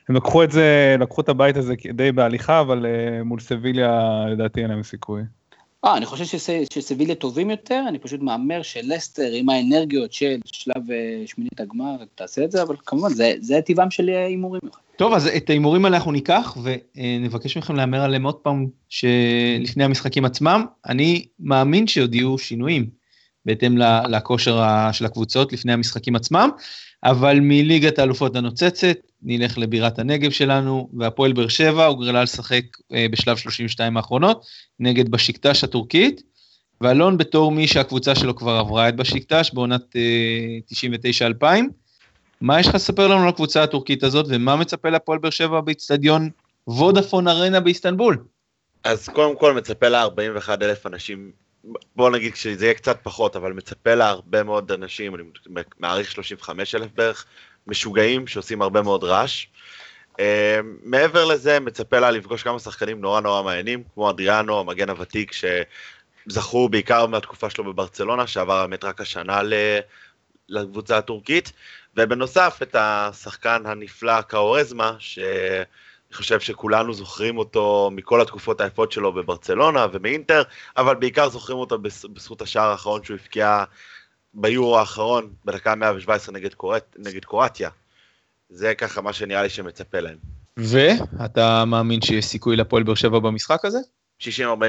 הם לקחו את זה, לקחו את הבית הזה די בהליכה, אבל אה, מול סביליה לדעתי אין להם סיכוי. אה, אני חושב שסביליה טובים יותר, אני פשוט מהמר שלסטר עם האנרגיות של שלב אה, שמינית הגמר תעשה את זה, אבל כמובן זה, זה טבעם של הימורים. טוב, אז את ההימורים האלה אנחנו ניקח ונבקש מכם להמר עליהם עוד פעם שלפני המשחקים עצמם. אני מאמין שעוד יהיו שינויים בהתאם לכושר של הקבוצות לפני המשחקים עצמם, אבל מליגת האלופות הנוצצת נלך לבירת הנגב שלנו, והפועל באר שבע הוגרלה לשחק אה, בשלב 32 האחרונות נגד בשיקטש הטורקית, ואלון בתור מי שהקבוצה שלו כבר עברה את בשיקטש בעונת 99-2000, אה, מה יש לך לספר לנו על הקבוצה הטורקית הזאת, ומה מצפה להפועל באר שבע באיצטדיון וודאפון ארנה באיסטנבול? אז קודם כל מצפה לה 41 אלף אנשים, בוא נגיד שזה יהיה קצת פחות, אבל מצפה לה הרבה מאוד אנשים, אני מעריך 35 אלף בערך, משוגעים שעושים הרבה מאוד רעש. Uh, מעבר לזה, מצפה לה לפגוש כמה שחקנים נורא נורא מעניינים, כמו אדריאנו, המגן הוותיק, שזכו בעיקר מהתקופה שלו בברצלונה, שעבר האמת רק השנה לקבוצה הטורקית, ובנוסף את השחקן הנפלא קאורזמה, שאני חושב שכולנו זוכרים אותו מכל התקופות היפות שלו בברצלונה ומאינטר, אבל בעיקר זוכרים אותו בזכות השער האחרון שהוא הבקיע ביורו האחרון, בדקה 117 נגד, קורט, נגד קורטיה. זה ככה מה שנראה לי שמצפה להם. ואתה מאמין שיש סיכוי לפועל באר שבע במשחק הזה? 60-40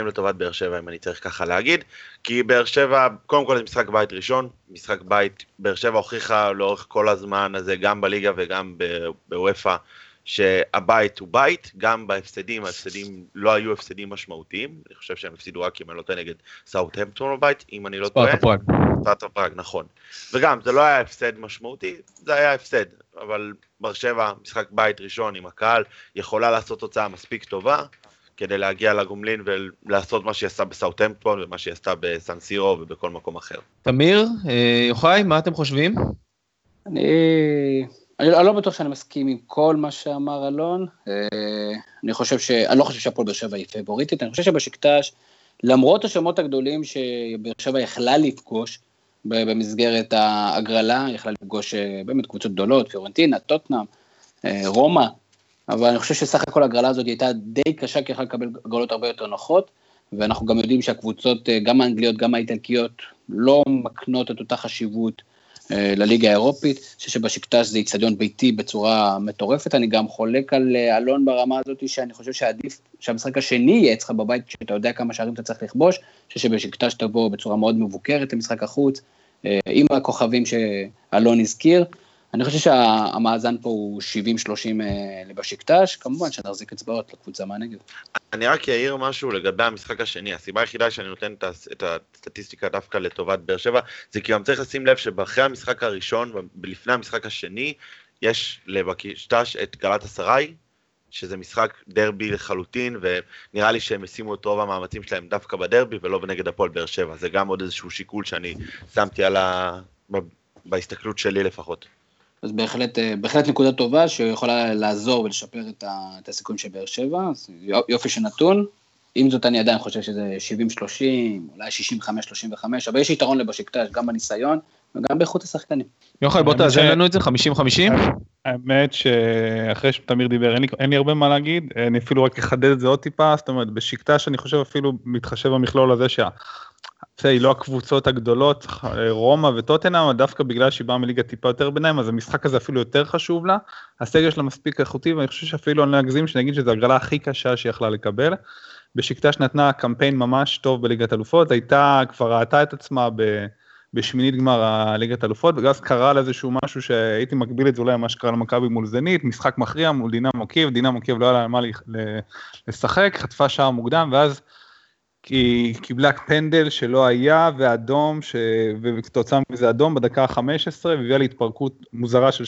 לטובת באר שבע, אם אני צריך ככה להגיד. כי באר שבע, קודם כל זה משחק בית ראשון, משחק בית, באר שבע הוכיחה לאורך כל הזמן הזה, גם בליגה וגם באופ"א, שהבית הוא בית, גם בהפסדים, ההפסדים לא היו הפסדים משמעותיים, אני חושב שהם הפסידו רק אם אני לא טועה נגד סאוטהמפטון בבית, אם אני לא טועה. ספרטה פראג. ספרטה פראג, נכון. וגם, זה לא היה הפסד משמעותי, זה היה הפסד, אבל באר שבע, משחק בית ראשון עם הקהל, יכולה לעשות תוצאה מספיק טובה, כדי להגיע לגומלין ולעשות מה שהיא עשתה בסאוטהמפטון ומה שהיא עשתה בסן סירו ובכל מקום אחר. תמיר, אה, יוחאי, מה אתם חושבים? אני אני לא בטוח שאני מסכים עם כל מה שאמר אלון. אה, אני חושב ש... אני לא חושב שהפועל באר שבע היא פייבוריטית, אני חושב שבשקטש, למרות השמות הגדולים שבאר שבע יכלה לפגוש במסגרת ההגרלה, יכלה לפגוש אה, באמת קבוצות גדולות, פיורנטינה, טוטנאם, אה, רומא, אבל אני חושב שסך הכל ההגרלה הזאת הייתה די קשה, כי יכלה לקבל הגרלות הרבה יותר נוחות, ואנחנו גם יודעים שהקבוצות, גם האנגליות, גם האיטלקיות, לא מקנות את אותה חשיבות. אה, לליגה האירופית, אני חושב שבשקטש זה איצטדיון ביתי בצורה מטורפת, אני גם חולק על אה, אלון ברמה הזאת שאני חושב שעדיף שהמשחק השני יהיה אצלך בבית, כשאתה יודע כמה שערים אתה צריך לכבוש, אני חושב שבשקטש תבוא בצורה מאוד מבוקרת למשחק החוץ, אה, עם הכוכבים שאלון הזכיר, אני חושב שהמאזן פה הוא 70-30 לבשקטש, כמובן שנחזיק אצבעות לקבוצה מהנגב. אני רק אעיר משהו לגבי המשחק השני, הסיבה היחידה שאני נותן את הסטטיסטיקה דווקא לטובת באר שבע, זה כי גם צריך לשים לב שאחרי המשחק הראשון, ולפני המשחק השני, יש לבשקטש את גלת אסריי, שזה משחק דרבי לחלוטין, ונראה לי שהם ישימו את רוב המאמצים שלהם דווקא בדרבי ולא נגד הפועל באר שבע, זה גם עוד איזשהו שיקול שאני שמתי על ה... בהסתכלות שלי לפחות. אז בהחלט, אה, בהחלט נקודה טובה שיכולה לעזור ולשפר את, ה, את הסיכון של באר שבע, אז יופי של נתון. עם זאת אני עדיין חושב שזה 70-30, אולי 65-35, אבל יש יתרון לבשקטש, גם בניסיון וגם באיכות השחקנים. יוחאי, בוא תאזן לנו את זה, 50-50? האמת שאחרי שתמיר דיבר, אין לי, אין לי הרבה מה להגיד, אני אפילו רק אחדד את זה עוד טיפה, זאת אומרת, בשקטש אני חושב אפילו מתחשב במכלול הזה שה... היא לא הקבוצות הגדולות, רומא וטוטנאם, דווקא בגלל שהיא באה מליגה טיפה יותר ביניים, אז המשחק הזה אפילו יותר חשוב לה. הסגל שלה מספיק איכותי, ואני חושב שאפילו אני לא אגזים שאני אגיד שזו הגרלה הכי קשה שהיא יכלה לקבל. בשקטש נתנה קמפיין ממש טוב בליגת אלופות, הייתה, כבר ראתה את עצמה ב... בשמינית גמר הליגת אלופות, ואז קרה לה איזשהו משהו שהייתי מקביל את זה אולי מה שקרה למכבי מול זנית, משחק מכריע מול דינה מוקיב, דינה מוקיב לא היה לה מה לשחק, חטפה שער מוקדם, ואז היא קיבלה פנדל שלא היה ואדום, ש... וכתוצאה מזה אדום בדקה ה-15 והביאה להתפרקות מוזרה של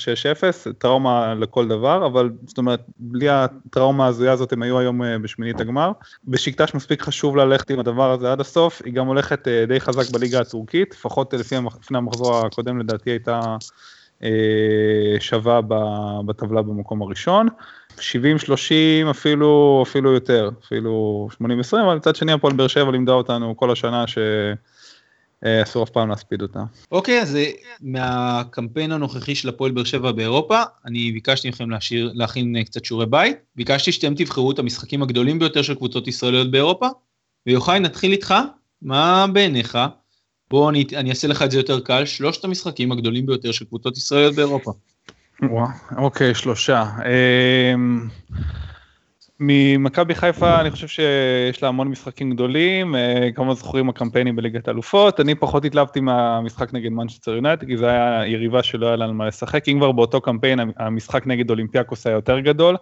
6-0, טראומה לכל דבר, אבל זאת אומרת, בלי הטראומה ההזויה הזאת הם היו היום אה, בשמינית הגמר. בשקטש מספיק חשוב ללכת עם הדבר הזה עד הסוף, היא גם הולכת אה, די חזק בליגה הטורקית, לפחות לפי לפני המחזור הקודם לדעתי הייתה אה, שווה בטבלה במקום הראשון. 70-30 אפילו אפילו יותר אפילו 80-20 אבל מצד שני הפועל באר שבע לימדה אותנו כל השנה שאסור אף פעם להספיד אותה. אוקיי okay, אז אה, מהקמפיין הנוכחי של הפועל באר שבע באירופה אני ביקשתי מכם להשאיר, להכין אה, קצת שיעורי בית ביקשתי שאתם תבחרו את המשחקים הגדולים ביותר של קבוצות ישראליות באירופה ויוחאי נתחיל איתך מה בעיניך? בוא אני, אני אעשה לך את זה יותר קל, שלושת המשחקים הגדולים ביותר של קבוצות ישראליות באירופה. וואו, אוקיי, שלושה. אמ, ממכבי חיפה אני חושב שיש לה המון משחקים גדולים, אה, כמה זוכרים הקמפיינים בליגת האלופות, אני פחות התלהבתי מהמשחק נגד מנצ'סטר יונייטד, כי זה היה יריבה שלא היה לנו מה לשחק, אם כבר באותו קמפיין המשחק נגד אולימפיאקוס היה יותר גדול,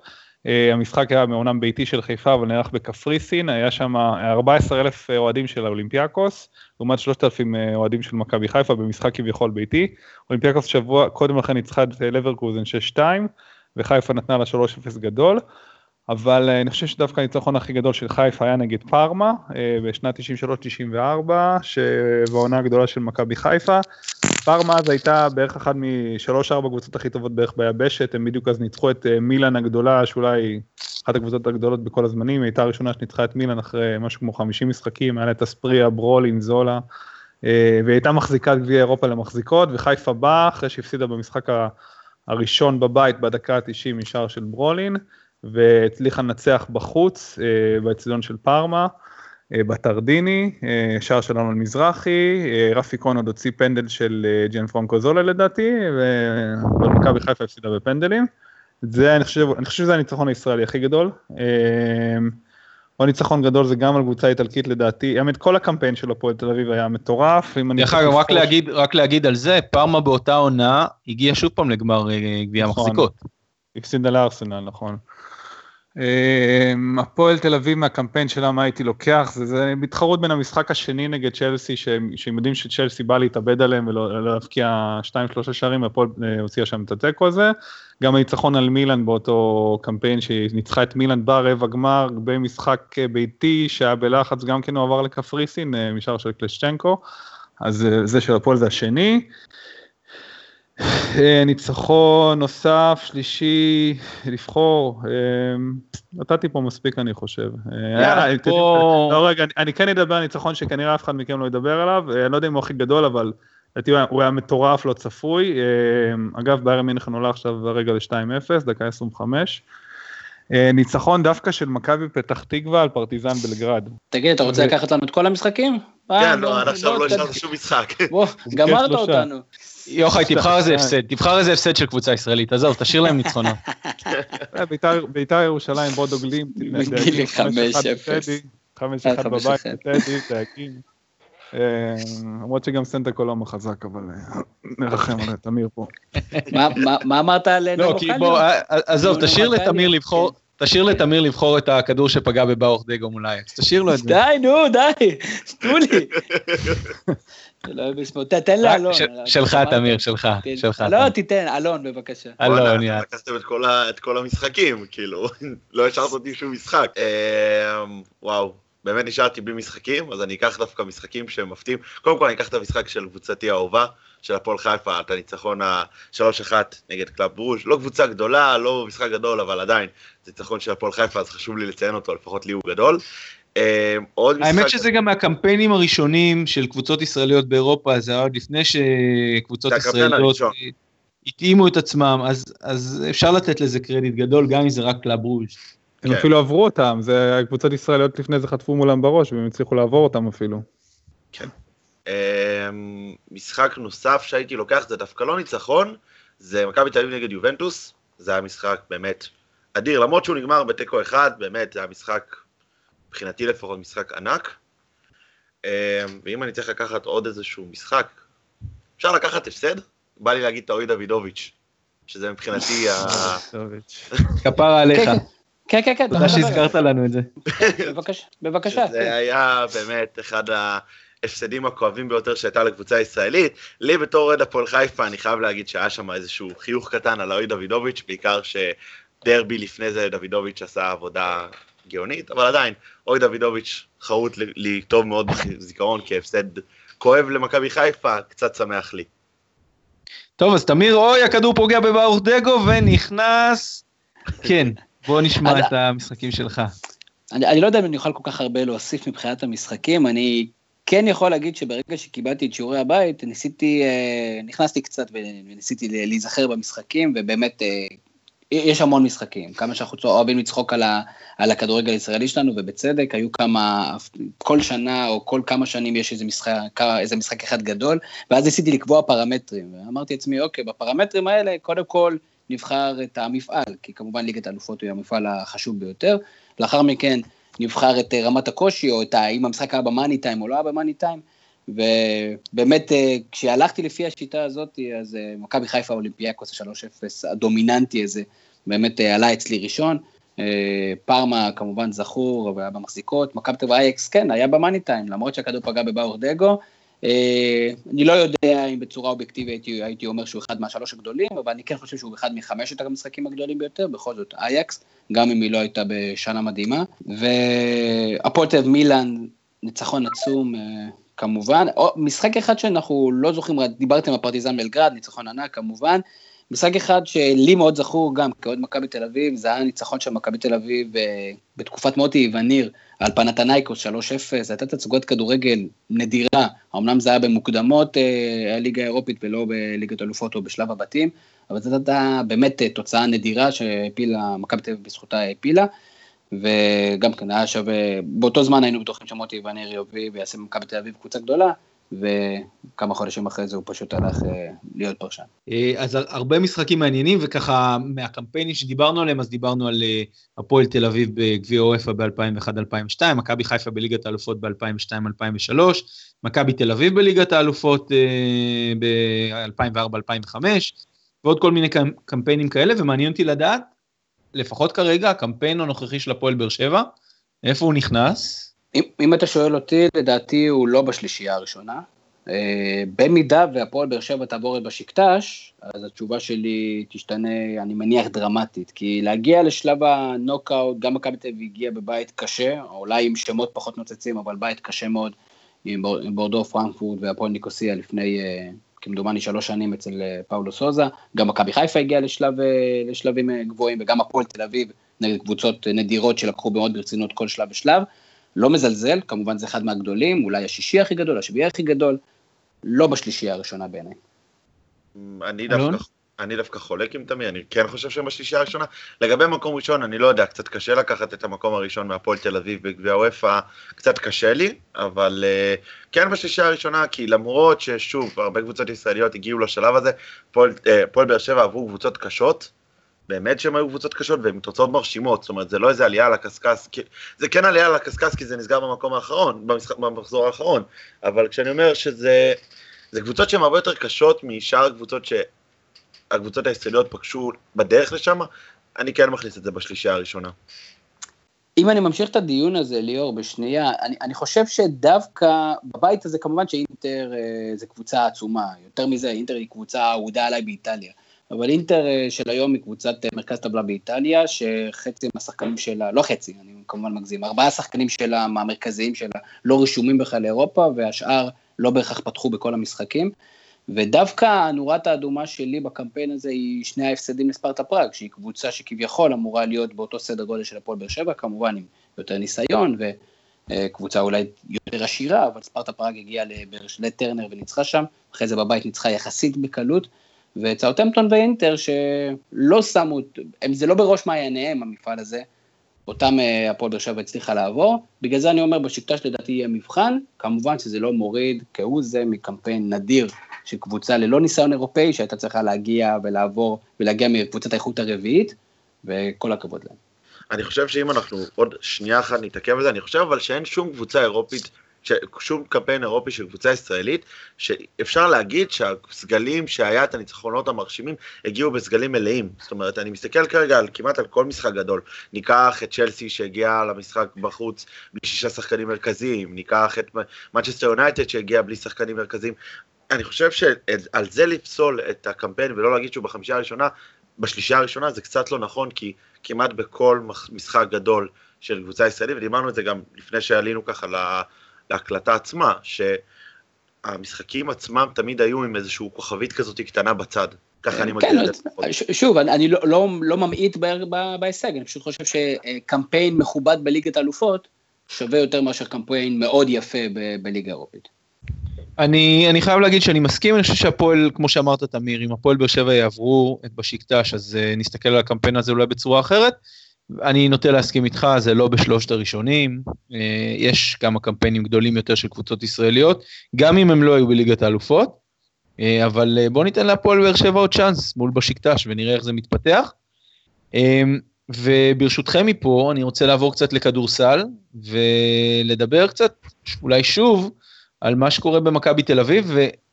המשחק היה אמנם ביתי של חיפה, אבל נערך בקפריסין, היה שם 14 אלף אוהדים של האולימפיאקוס, לעומת 3,000 אה, אוהדים של מכבי חיפה במשחק כביכול ביתי. אולימפיאקוס שבוע קודם לכן ניצחה את לברקוזן 6-2, וחיפה נתנה לה 3-0 גדול. אבל אה, אני חושב שדווקא הניצחון הכי גדול של חיפה היה נגד פארמה בשנת 93-94, שבעונה הגדולה של מכבי חיפה. פארמה אז הייתה בערך אחת משלוש-ארבע קבוצות הכי טובות בערך ביבשת, הם בדיוק אז ניצחו את אה, מילאן הגדולה, שאולי אחת הקבוצות הגדולות בכל הזמנים, הייתה הראשונה שניצחה את מילאן אחרי משהו כמו 50 משחקים, היה לה את אספריה, ברולין, זולה, אה, והיא הייתה מחזיקת גביע אירופה למחזיקות, וחיפה באה אחרי שהפסידה במשחק הראשון בבית בדקה ה-90 משער של ברולין, והצליחה לנצח בחוץ, אה, באצטדיון של פארמה. אה, בטרדיני, אה, שער של אלון מזרחי, אה, רפי כהן עוד הוציא פנדל של ג'ן פרנקו זולה לדעתי, ומכבי חיפה הפסידה בפנדלים. זה, אני חושב, אני חושב שזה הניצחון הישראלי הכי גדול. עוד ניצחון גדול זה גם על קבוצה איטלקית לדעתי, האמת כל הקמפיין של הפועל תל אביב היה מטורף. דרך אגב, רק, להגיד, רק להגיד על זה, פארמה באותה עונה הגיע שוב פעם לגמר גביע נכון, המחזיקות. הפסידה לארסנל, נכון. אמ, הפועל תל אביב מהקמפיין שלה, מה הייתי לוקח, זה, זה מתחרות בין המשחק השני נגד צ'לסי, שהם, יודעים שצ'לסי בא להתאבד עליהם ולא לא להבקיע 2-3 שערים, הפועל אה, הוציאה שם את התיקו הזה. גם הניצחון על מילאן באותו קמפיין שניצחה את מילאן ברבע גמר במשחק אה, ביתי שהיה בלחץ, גם כן הוא עבר לקפריסין, אה, משאר של קלשצ'נקו, אז זה של הפועל זה השני. אה, ניצחון נוסף, שלישי, לבחור, אה, נתתי פה מספיק אני חושב. אה, לא רגע, אני כן אדבר על ניצחון שכנראה אף אחד מכם לא ידבר עליו, אני לא יודע אם הוא הכי גדול, אבל לדעתי הוא היה מטורף, לא צפוי. אגב, ביירן מינכן עולה עכשיו הרגע ל-2-0, דקה 25. ניצחון דווקא של מכבי פתח תקווה על פרטיזן בלגרד. תגיד, אתה רוצה לקחת לנו את כל המשחקים? כן, לא, עד עכשיו לא השארת שום משחק. בוא, גמרת אותנו. יוחאי, תבחר איזה הפסד, תבחר איזה הפסד של קבוצה ישראלית, עזוב, תשאיר להם ניצחונות. ביתר ירושלים, בודו גלים, גילי חמש אפס. חמש אחד בבית, טדי, דאגים. למרות שגם סנטה קולומו חזק, אבל נרחם על תמיר פה. מה אמרת על לא, כי בוא, עזוב, תשאיר לתמיר לבחור. תשאיר לתמיר לבחור את הכדור שפגע בבאוך דגו מול אייקס, תשאיר לו את זה. די, נו, די, תנו לי. תן לאלון. שלך, תמיר, שלך, שלך. לא, תיתן, אלון, בבקשה. אלון, יאללה. לקחתם את כל המשחקים, כאילו, לא השארת אותי שום משחק. אמ, וואו, באמת נשארתי בלי משחקים, אז אני אקח דווקא משחקים שהם מפתיעים. קודם כל אני אקח את המשחק של קבוצתי האהובה, של הפועל חיפה, את הניצחון ה-3-1 נגד קלאב ברוז'. לא קבוצה גדולה, לא משחק גדול, אבל עדיין, זה ניצחון של הפועל חיפה, אז חשוב לי לציין אותו, לפחות לי הוא גדול. אה, עוד משחק... האמת שזה גם מהקמפיינים הראשונים של קבוצות ישראליות באירופה, זה היה עוד לפני שקבוצות ישראליות התאימו את עצמם, אז, אז אפשר לתת לזה קרדיט גדול, גם אם זה רק קלאב ברוז'. הם כן. אפילו עברו אותם, זה קבוצות ישראליות לפני זה חטפו מהם בראש והם הצליחו לעבור אותם אפילו. כן. אמ, משחק נוסף שהייתי לוקח זה דווקא לא ניצחון, זה מכבי תל אביב נגד יובנטוס, זה היה משחק באמת אדיר, למרות שהוא נגמר בתיקו אחד, באמת זה היה משחק, מבחינתי לפחות משחק ענק. אמ, ואם אני צריך לקחת עוד איזשהו משחק, אפשר לקחת הפסד? בא לי להגיד טאוי דוידוביץ', שזה מבחינתי ה... כפרה עליך. כן, כן, כן. תודה שהזכרת לנו את זה. בבקשה. זה היה באמת אחד ה... ההפסדים הכואבים ביותר שהייתה לקבוצה הישראלית. לי בתור אוהד הפועל חיפה, אני חייב להגיד שהיה שם איזשהו חיוך קטן על אוהד דוידוביץ', בעיקר שדרבי לפני זה דוידוביץ' עשה עבודה גאונית, אבל עדיין, אוהד דוידוביץ' חרוט לי טוב מאוד בזיכרון כהפסד כואב למכבי חיפה, קצת שמח לי. טוב, אז תמיר, אוי, הכדור פוגע בברוך דגו ונכנס... כן, בוא נשמע את המשחקים שלך. אני, אני לא יודע אם אני אוכל כל כך הרבה להוסיף מבחינת המשחקים, אני כן יכול להגיד שברגע שקיבלתי את שיעורי הבית, ניסיתי, אה, נכנסתי קצת וניסיתי להיזכר במשחקים, ובאמת אה, יש המון משחקים, כמה שאנחנו אוהבים לצחוק על, ה, על הכדורגל הישראלי שלנו, ובצדק, היו כמה, כל שנה או כל כמה שנים יש איזה משחק, איזה משחק אחד גדול, ואז ניסיתי לקבוע פרמטרים, ואמרתי לעצמי, אוקיי, בפרמטרים האלה, קודם כל נבחר את המפעל, כי כמובן ליגת האלופות היא המפעל החשוב ביותר, לאחר מכן נבחר את רמת הקושי, או את האם המשחק היה במאני טיים או לא היה במאני טיים, ובאמת, אה, כשהלכתי לפי השיטה הזאת, אז אה, מכבי חיפה אולימפיאקוס ה-3-0 הדומיננטי הזה, באמת אה, עלה אצלי ראשון. פארמה כמובן זכור והיה במחזיקות, מכבי תל אייקס כן, היה במאני טיים, למרות שהכדור פגע בבאור דגו. אני לא יודע אם בצורה אובייקטיבית הייתי, אומר שהוא אחד מהשלוש הגדולים, אבל אני כן חושב שהוא אחד מחמשת המשחקים הגדולים ביותר, בכל זאת אייקס, גם אם היא לא הייתה בשנה מדהימה. והפועל תל מילאן, ניצחון עצום, כמובן, או, משחק אחד שאנחנו לא זוכרים, דיברתם על פרטיזן בלגרד, ניצחון ענק כמובן, משחק אחד שלי מאוד זכור גם כאוהד מכבי תל אביב, זה היה ניצחון של מכבי תל אביב אה, בתקופת מוטי וניר על פנתנייקוס 3-0, הייתה תצוגת כדורגל נדירה, אמנם זה היה במוקדמות אה, הליגה האירופית ולא בליגת אלופות או בשלב הבתים, אבל זו הייתה באמת אה, תוצאה נדירה שהפילה, מכבי תל אביב בזכותה העפילה. וגם כן היה שווה, באותו זמן היינו בטוחים שמוטי ונר יביא ויעשה במכבי תל אביב קבוצה גדולה, וכמה חודשים אחרי זה הוא פשוט הלך אה, להיות פרשן. אה, אז הרבה משחקים מעניינים, וככה מהקמפיינים שדיברנו עליהם, אז דיברנו על אה, הפועל תל אביב בגביע אופה ב-2001-2002, מכבי חיפה בליגת האלופות ב-2002-2003, מכבי תל אביב בליגת האלופות ב-2004-2005, ועוד כל מיני קמפיינים כאלה, ומעניין אותי לדעת לפחות כרגע, הקמפיין הנוכחי של הפועל באר שבע, איפה הוא נכנס? אם, אם אתה שואל אותי, לדעתי הוא לא בשלישייה הראשונה. Uh, במידה והפועל באר שבע תעבור את בשקטש, אז התשובה שלי תשתנה, אני מניח, דרמטית. כי להגיע לשלב הנוקאוט, גם מכבי תל אביב הגיע בבית קשה, אולי עם שמות פחות נוצצים, אבל בית קשה מאוד, עם בורדו פרנקפורט והפועל ניקוסיה לפני uh, כמדומני שלוש שנים אצל אה, פאולו סוזה, גם מכבי חיפה הגיעה לשלב, אה, לשלבים אה, גבוהים, וגם הפועל תל אביב נגד קבוצות נדירות שלקחו מאוד ברצינות כל שלב ושלב. לא מזלזל, כמובן זה אחד מהגדולים, אולי השישי הכי גדול, השביעי הכי גדול, לא בשלישייה הראשונה בעיניי. אני דווקא אני דווקא חולק עם תמי, אני כן חושב שהם בשלישייה הראשונה. לגבי מקום ראשון, אני לא יודע, קצת קשה לקחת את המקום הראשון מהפועל תל אביב בגביע הוופא, קצת קשה לי, אבל uh, כן בשלישייה הראשונה, כי למרות ששוב, הרבה קבוצות ישראליות הגיעו לשלב הזה, פועל uh, באר שבע עברו קבוצות קשות, באמת שהן היו קבוצות קשות והן תוצאות מרשימות, זאת אומרת זה לא איזה עלייה על הקשקש, זה כן עלייה על הקשקש כי זה נסגר במקום האחרון, במשחק, במחזור האחרון, אבל כשאני אומר שזה, זה קבוצות שהן הרבה יותר קשות משאר הקבוצות ש... הקבוצות הישראליות פגשו בדרך לשם, אני כן מכניס את זה בשלישייה הראשונה. אם אני ממשיך את הדיון הזה, ליאור, בשנייה, אני, אני חושב שדווקא בבית הזה, כמובן שאינטר אה, זה קבוצה עצומה, יותר מזה, אינטר היא קבוצה אהודה עליי באיטליה, אבל אינטר אה, של היום היא קבוצת אה, מרכז טבלה באיטליה, שחצי מהשחקנים שלה, לא חצי, אני כמובן מגזים, ארבעה שחקנים שלה, מהמרכזיים שלה, לא רשומים בכלל לאירופה, והשאר לא בהכרח פתחו בכל המשחקים. ודווקא הנורת האדומה שלי בקמפיין הזה היא שני ההפסדים לספרטה פראג, שהיא קבוצה שכביכול אמורה להיות באותו סדר גודל של הפועל באר שבע, כמובן עם יותר ניסיון וקבוצה אולי יותר עשירה, אבל ספרטה פראג הגיעה לטרנר וניצחה שם, אחרי זה בבית ניצחה יחסית בקלות, וצאוטמפטון ואינטר שלא שמו, זה לא בראש מעייניהם המפעל הזה, אותם אה, הפועל באר שבע הצליחה לעבור, בגלל זה אני אומר בשיטה שלדעתי יהיה מבחן, כמובן שזה לא מוריד כהוא זה מקמפיין נדיר של קבוצה ללא ניסיון אירופאי, שהייתה צריכה להגיע ולעבור ולהגיע מקבוצת האיכות הרביעית, וכל הכבוד להם. אני חושב שאם אנחנו עוד שנייה אחת נתעכב על זה, אני חושב אבל שאין שום קבוצה אירופית שום קמפיין אירופי של קבוצה ישראלית, שאפשר להגיד שהסגלים שהיה את הניצחונות המרשימים, הגיעו בסגלים מלאים. זאת אומרת, אני מסתכל כרגע על כמעט על כל משחק גדול. ניקח את צ'לסי שהגיע למשחק בחוץ בלי שישה שחקנים מרכזיים, ניקח את מנצ'סטר יונייטד שהגיע בלי שחקנים מרכזיים. אני חושב שעל זה לפסול את הקמפיין ולא להגיד שהוא בחמישה הראשונה, בשלישייה הראשונה זה קצת לא נכון, כי כמעט בכל משחק גדול של קבוצה ישראלית, ודיברנו את זה גם לפני שעלינו ככה להקלטה עצמה, שהמשחקים עצמם תמיד היו עם איזושהי כוכבית כזאת קטנה בצד. ככה אני כן, מגדיר את זה. שוב, אני לא, לא, לא ממעיט בהישג, אני פשוט חושב שקמפיין מכובד בליגת האלופות שווה יותר מאשר קמפיין מאוד יפה בליגה האירופית. אני, אני חייב להגיד שאני מסכים, אני חושב שהפועל, כמו שאמרת תמיר, אם הפועל באר שבע יעברו את בשיקטש, אז uh, נסתכל על הקמפיין הזה אולי בצורה אחרת. אני נוטה להסכים איתך, זה לא בשלושת הראשונים, uh, יש כמה קמפיינים גדולים יותר של קבוצות ישראליות, גם אם הם לא היו בליגת האלופות, uh, אבל uh, בוא ניתן להפועל באר שבע עוד צ'אנס מול בשיקטש ונראה איך זה מתפתח. וברשותכם מפה, אני רוצה לעבור קצת לכדורסל, ולדבר קצת, אולי שוב, על מה שקורה במכבי תל אביב,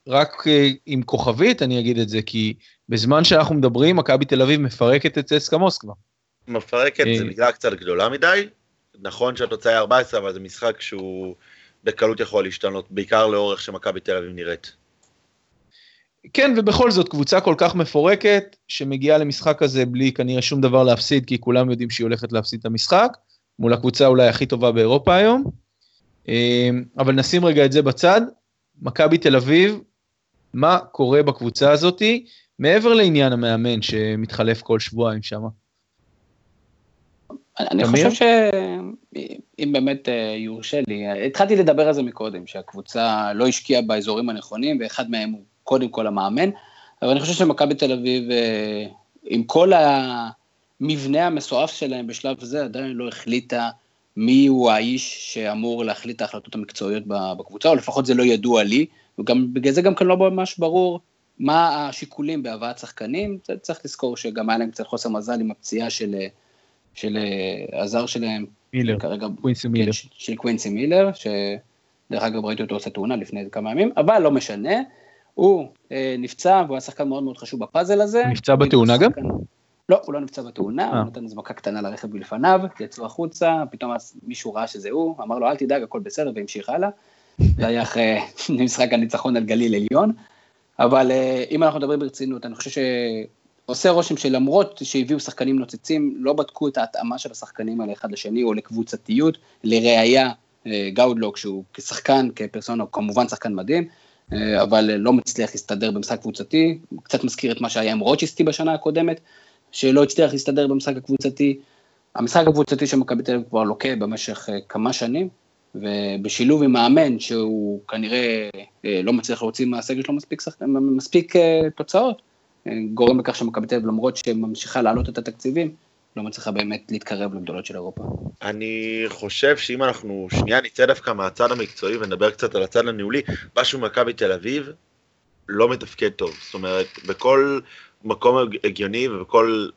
ורק אה, עם כוכבית אני אגיד את זה, כי בזמן שאנחנו מדברים, מכבי תל אביב מפרקת את צסקה מוסקבה. מפרקת זה מילה קצת גדולה מדי, נכון שהתוצאה היא 14, אבל זה משחק שהוא בקלות יכול להשתנות, בעיקר לאורך שמכבי תל אביב נראית. כן, ובכל זאת, קבוצה כל כך מפורקת, שמגיעה למשחק הזה בלי כנראה שום דבר להפסיד, כי כולם יודעים שהיא הולכת להפסיד את המשחק, מול הקבוצה אולי הכי טובה באירופה היום. אמ, אבל נשים רגע את זה בצד. מכבי תל אביב, מה קורה בקבוצה הזאתי, מעבר לעניין המאמן שמתחלף כל שבועיים שם? אני חושב שאם באמת אה, יורשה לי, התחלתי לדבר על זה מקודם, שהקבוצה לא השקיעה באזורים הנכונים, ואחד מהם הוא קודם כל המאמן, אבל אני חושב שמכבי תל אביב, אה, עם כל המבנה המסועף שלהם בשלב זה, עדיין לא החליטה מי הוא האיש שאמור להחליט את ההחלטות המקצועיות בקבוצה, או לפחות זה לא ידוע לי, וגם בגלל זה גם כאן לא ממש ברור מה השיקולים בהבאת שחקנים, צריך לזכור שגם היה להם קצת חוסר מזל עם הפציעה של, של הזר שלהם. מילר, כרגע, קווינסי מילר. כן, של קווינסי מילר, שדרך אגב ראיתי אותו עושה תאונה לפני כמה ימים, אבל לא משנה, הוא אה, נפצע והוא היה שחקן מאוד מאוד חשוב בפאזל הזה. נפצע בתאונה גם? לא, הוא לא נפצע בתאונה, הוא אה. נתן איזה מכה קטנה לרכב מלפניו, יצאו החוצה, פתאום מישהו ראה שזה הוא, אמר לו אל תדאג, הכל בסדר, והמשיך הלאה. זה היה אחרי משחק הניצחון על גליל עליון. אבל אה, אם אנחנו מדברים ברצינות, אני חושב שעושה רושם שלמרות שהביאו שחקנים נוצצים, לא בדקו את ההתאמה של השחקנים האלה אחד לשני או לקבוצתיות. לראיה, אה, גאודלוק שהוא כשחקן, כפרסונה, כמובן שחקן מדהים, אבל לא מצליח להסתדר במשחק קבוצתי, קצת מזכיר את מה שהיה עם רוצ'יסטי בשנה הקודמת, שלא הצליח להסתדר במשחק הקבוצתי. המשחק הקבוצתי של מכבי תל אביב כבר לוקה במשך uh, כמה שנים, ובשילוב עם מאמן שהוא כנראה לא מצליח להוציא מהסגל שלו מספיק, שח... מספיק תוצאות, גורם לכך שמכבי תל אביב למרות שממשיכה להעלות את התקציבים, לא מצליחה באמת להתקרב לגדולות של אירופה. אני חושב שאם אנחנו שנייה נצא דווקא מהצד המקצועי ונדבר קצת על הצד הניהולי, משהו מכבי תל אביב לא מתפקד טוב. זאת אומרת, בכל מקום הגיוני ובכל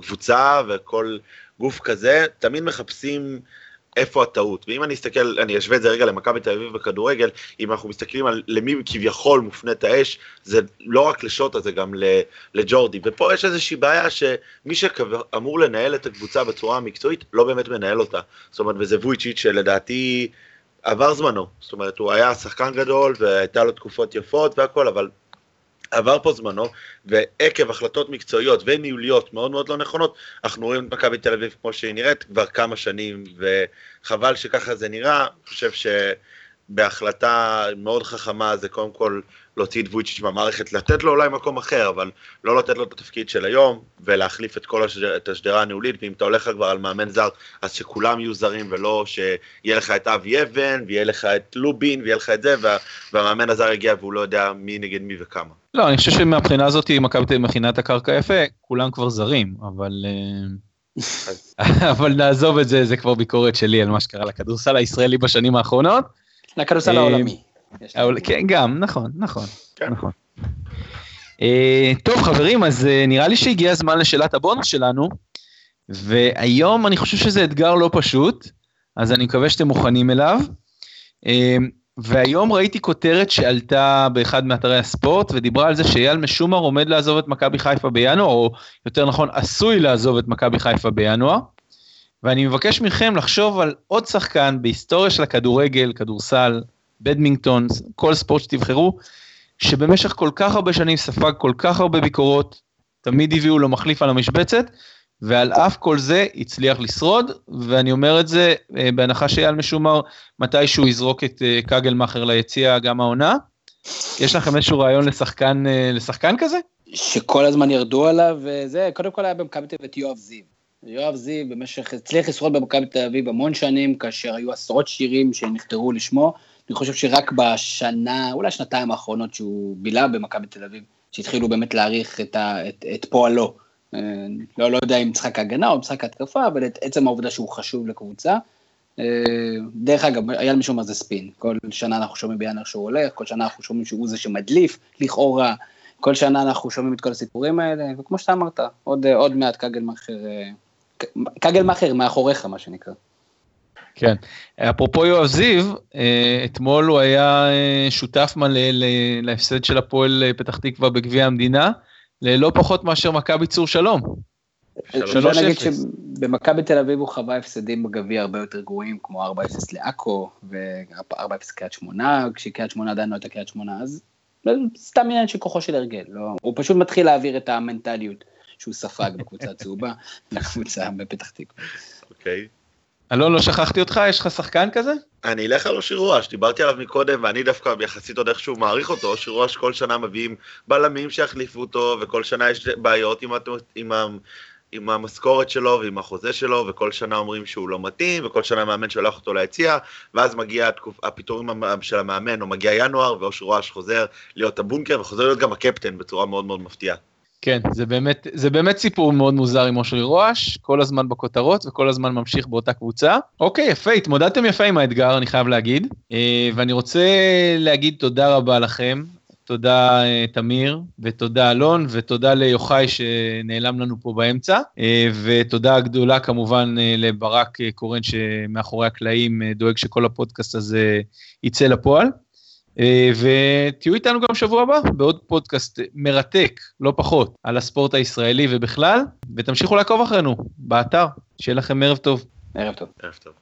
קבוצה וכל גוף כזה, תמיד מחפשים איפה הטעות. ואם אני אסתכל, אני אשווה את זה רגע למכבי תל אביב בכדורגל, אם אנחנו מסתכלים על למי כביכול מופנית האש, זה לא רק לשוטה, זה גם לג'ורדי. ופה יש איזושהי בעיה שמי שאמור לנהל את הקבוצה בצורה המקצועית, לא באמת מנהל אותה. זאת אומרת, וזה וויצ'יץ' שלדעתי עבר זמנו. זאת אומרת, הוא היה שחקן גדול והייתה לו תקופות יפות והכל, אבל עבר פה זמנו, ועקב החלטות מקצועיות וניהוליות מאוד מאוד לא נכונות, אנחנו רואים את מכבי תל אביב כמו שהיא נראית כבר כמה שנים, וחבל שככה זה נראה, אני חושב שבהחלטה מאוד חכמה זה קודם כל להוציא את וויצ'יץ' מהמערכת, לתת לו אולי מקום אחר, אבל לא לתת לו את התפקיד של היום, ולהחליף את כל השדר, את השדרה הניהולית, ואם אתה הולך כבר על מאמן זר, אז שכולם יהיו זרים, ולא שיהיה לך את אבי אבן, ויהיה לך את לובין, ויהיה לך את זה, וה, והמאמן הזר יגיע והוא לא יודע מי נגד מי וכמה. לא, אני חושב שמבחינה הזאת מכבי תל מכינה את הקרקע יפה, כולם כבר זרים, אבל... אה, אבל נעזוב את זה, זה כבר ביקורת שלי על מה שקרה לכדורסל הישראלי בשנים האחרונות. לכדורסל אה, העולמי. כן, גם, נכון, נכון, כן. נכון. אה, טוב חברים, אז נראה לי שהגיע הזמן לשאלת הבונוס שלנו, והיום אני חושב שזה אתגר לא פשוט, אז אני מקווה שאתם מוכנים אליו. והיום ראיתי כותרת שעלתה באחד מאתרי הספורט ודיברה על זה שאייל משומר עומד לעזוב את מכבי חיפה בינואר, או יותר נכון עשוי לעזוב את מכבי חיפה בינואר. ואני מבקש מכם לחשוב על עוד שחקן בהיסטוריה של הכדורגל, כדורסל, בדמינגטון, כל ספורט שתבחרו, שבמשך כל כך הרבה שנים ספג כל כך הרבה ביקורות, תמיד הביאו לו מחליף על המשבצת, ועל אף כל זה הצליח לשרוד, ואני אומר את זה אה, בהנחה שאייל משומר מתישהו יזרוק את אה, כגלמאכר ליציע גם העונה. יש לכם איזשהו רעיון לשחקן, אה, לשחקן כזה? שכל הזמן ירדו עליו וזה, קודם כל היה במכבי תל אביב את יואב זיו. יואב זיו במשך, הצליח לשרוד במכבי תל אביב המון שנים, כאשר היו עשרות שירים שנכתרו לשמו. אני חושב שרק בשנה, אולי שנתיים האחרונות שהוא בילה במכבי תל אביב, שהתחילו באמת להעריך את, ה, את, את פועלו. אה, לא, לא יודע אם משחק ההגנה או משחק ההתקפה, אבל את עצם העובדה שהוא חשוב לקבוצה. אה, דרך אגב, היה למישהו מה זה ספין. כל שנה אנחנו שומעים ביאנר שהוא הולך, כל שנה אנחנו שומעים שהוא זה שמדליף, לכאורה. כל שנה אנחנו שומעים את כל הסיפורים האלה, וכמו שאתה אמרת, עוד, עוד מעט כגלמאכר, כגלמאכר מאחוריך, מה שנקרא. כן, אפרופו יואב זיו, אה, אתמול הוא היה שותף מלא להפסד של הפועל פתח תקווה בגביע המדינה, ללא פחות מאשר מכבי צור שלום. שלוש נגיד שבמכבי תל אביב הוא חווה הפסדים בגביע הרבה יותר גרועים, כמו 4-0 לעכו ו-4-0 קריית שמונה, כשקריית שמונה עדיין לא הייתה קריית שמונה, אז סתם עניין של כוחו של הרגל, לא, הוא פשוט מתחיל להעביר את המנטליות שהוא ספג בקבוצה הצהובה לקבוצה בפתח תקווה. אוקיי. אלון, לא שכחתי אותך, יש לך שחקן כזה? אני אלך על אושי רואש, דיברתי עליו מקודם, ואני דווקא יחסית עוד איכשהו מעריך אותו, אושי רואש כל שנה מביאים בלמים שיחליפו אותו, וכל שנה יש בעיות עם, עם, עם המשכורת שלו ועם החוזה שלו, וכל שנה אומרים שהוא לא מתאים, וכל שנה המאמן שולח אותו ליציע, ואז מגיע התקופ... הפיטורים של המאמן, או מגיע ינואר, ואושי רואש חוזר להיות הבונקר, וחוזר להיות גם הקפטן בצורה מאוד מאוד מפתיעה. כן, זה באמת, זה באמת סיפור מאוד מוזר עם אושרי רואש, כל הזמן בכותרות וכל הזמן ממשיך באותה קבוצה. אוקיי, יפה, התמודדתם יפה עם האתגר, אני חייב להגיד. אה, ואני רוצה להגיד תודה רבה לכם, תודה אה, תמיר, ותודה אלון, ותודה ליוחאי שנעלם לנו פה באמצע, אה, ותודה גדולה כמובן לברק קורן שמאחורי הקלעים דואג שכל הפודקאסט הזה יצא לפועל. אה, ותהיו איתנו גם שבוע הבא בעוד פודקאסט מרתק, לא פחות, על הספורט הישראלי ובכלל, ותמשיכו לעקוב אחרינו באתר. שיהיה לכם ערב טוב. ערב טוב. ערב טוב.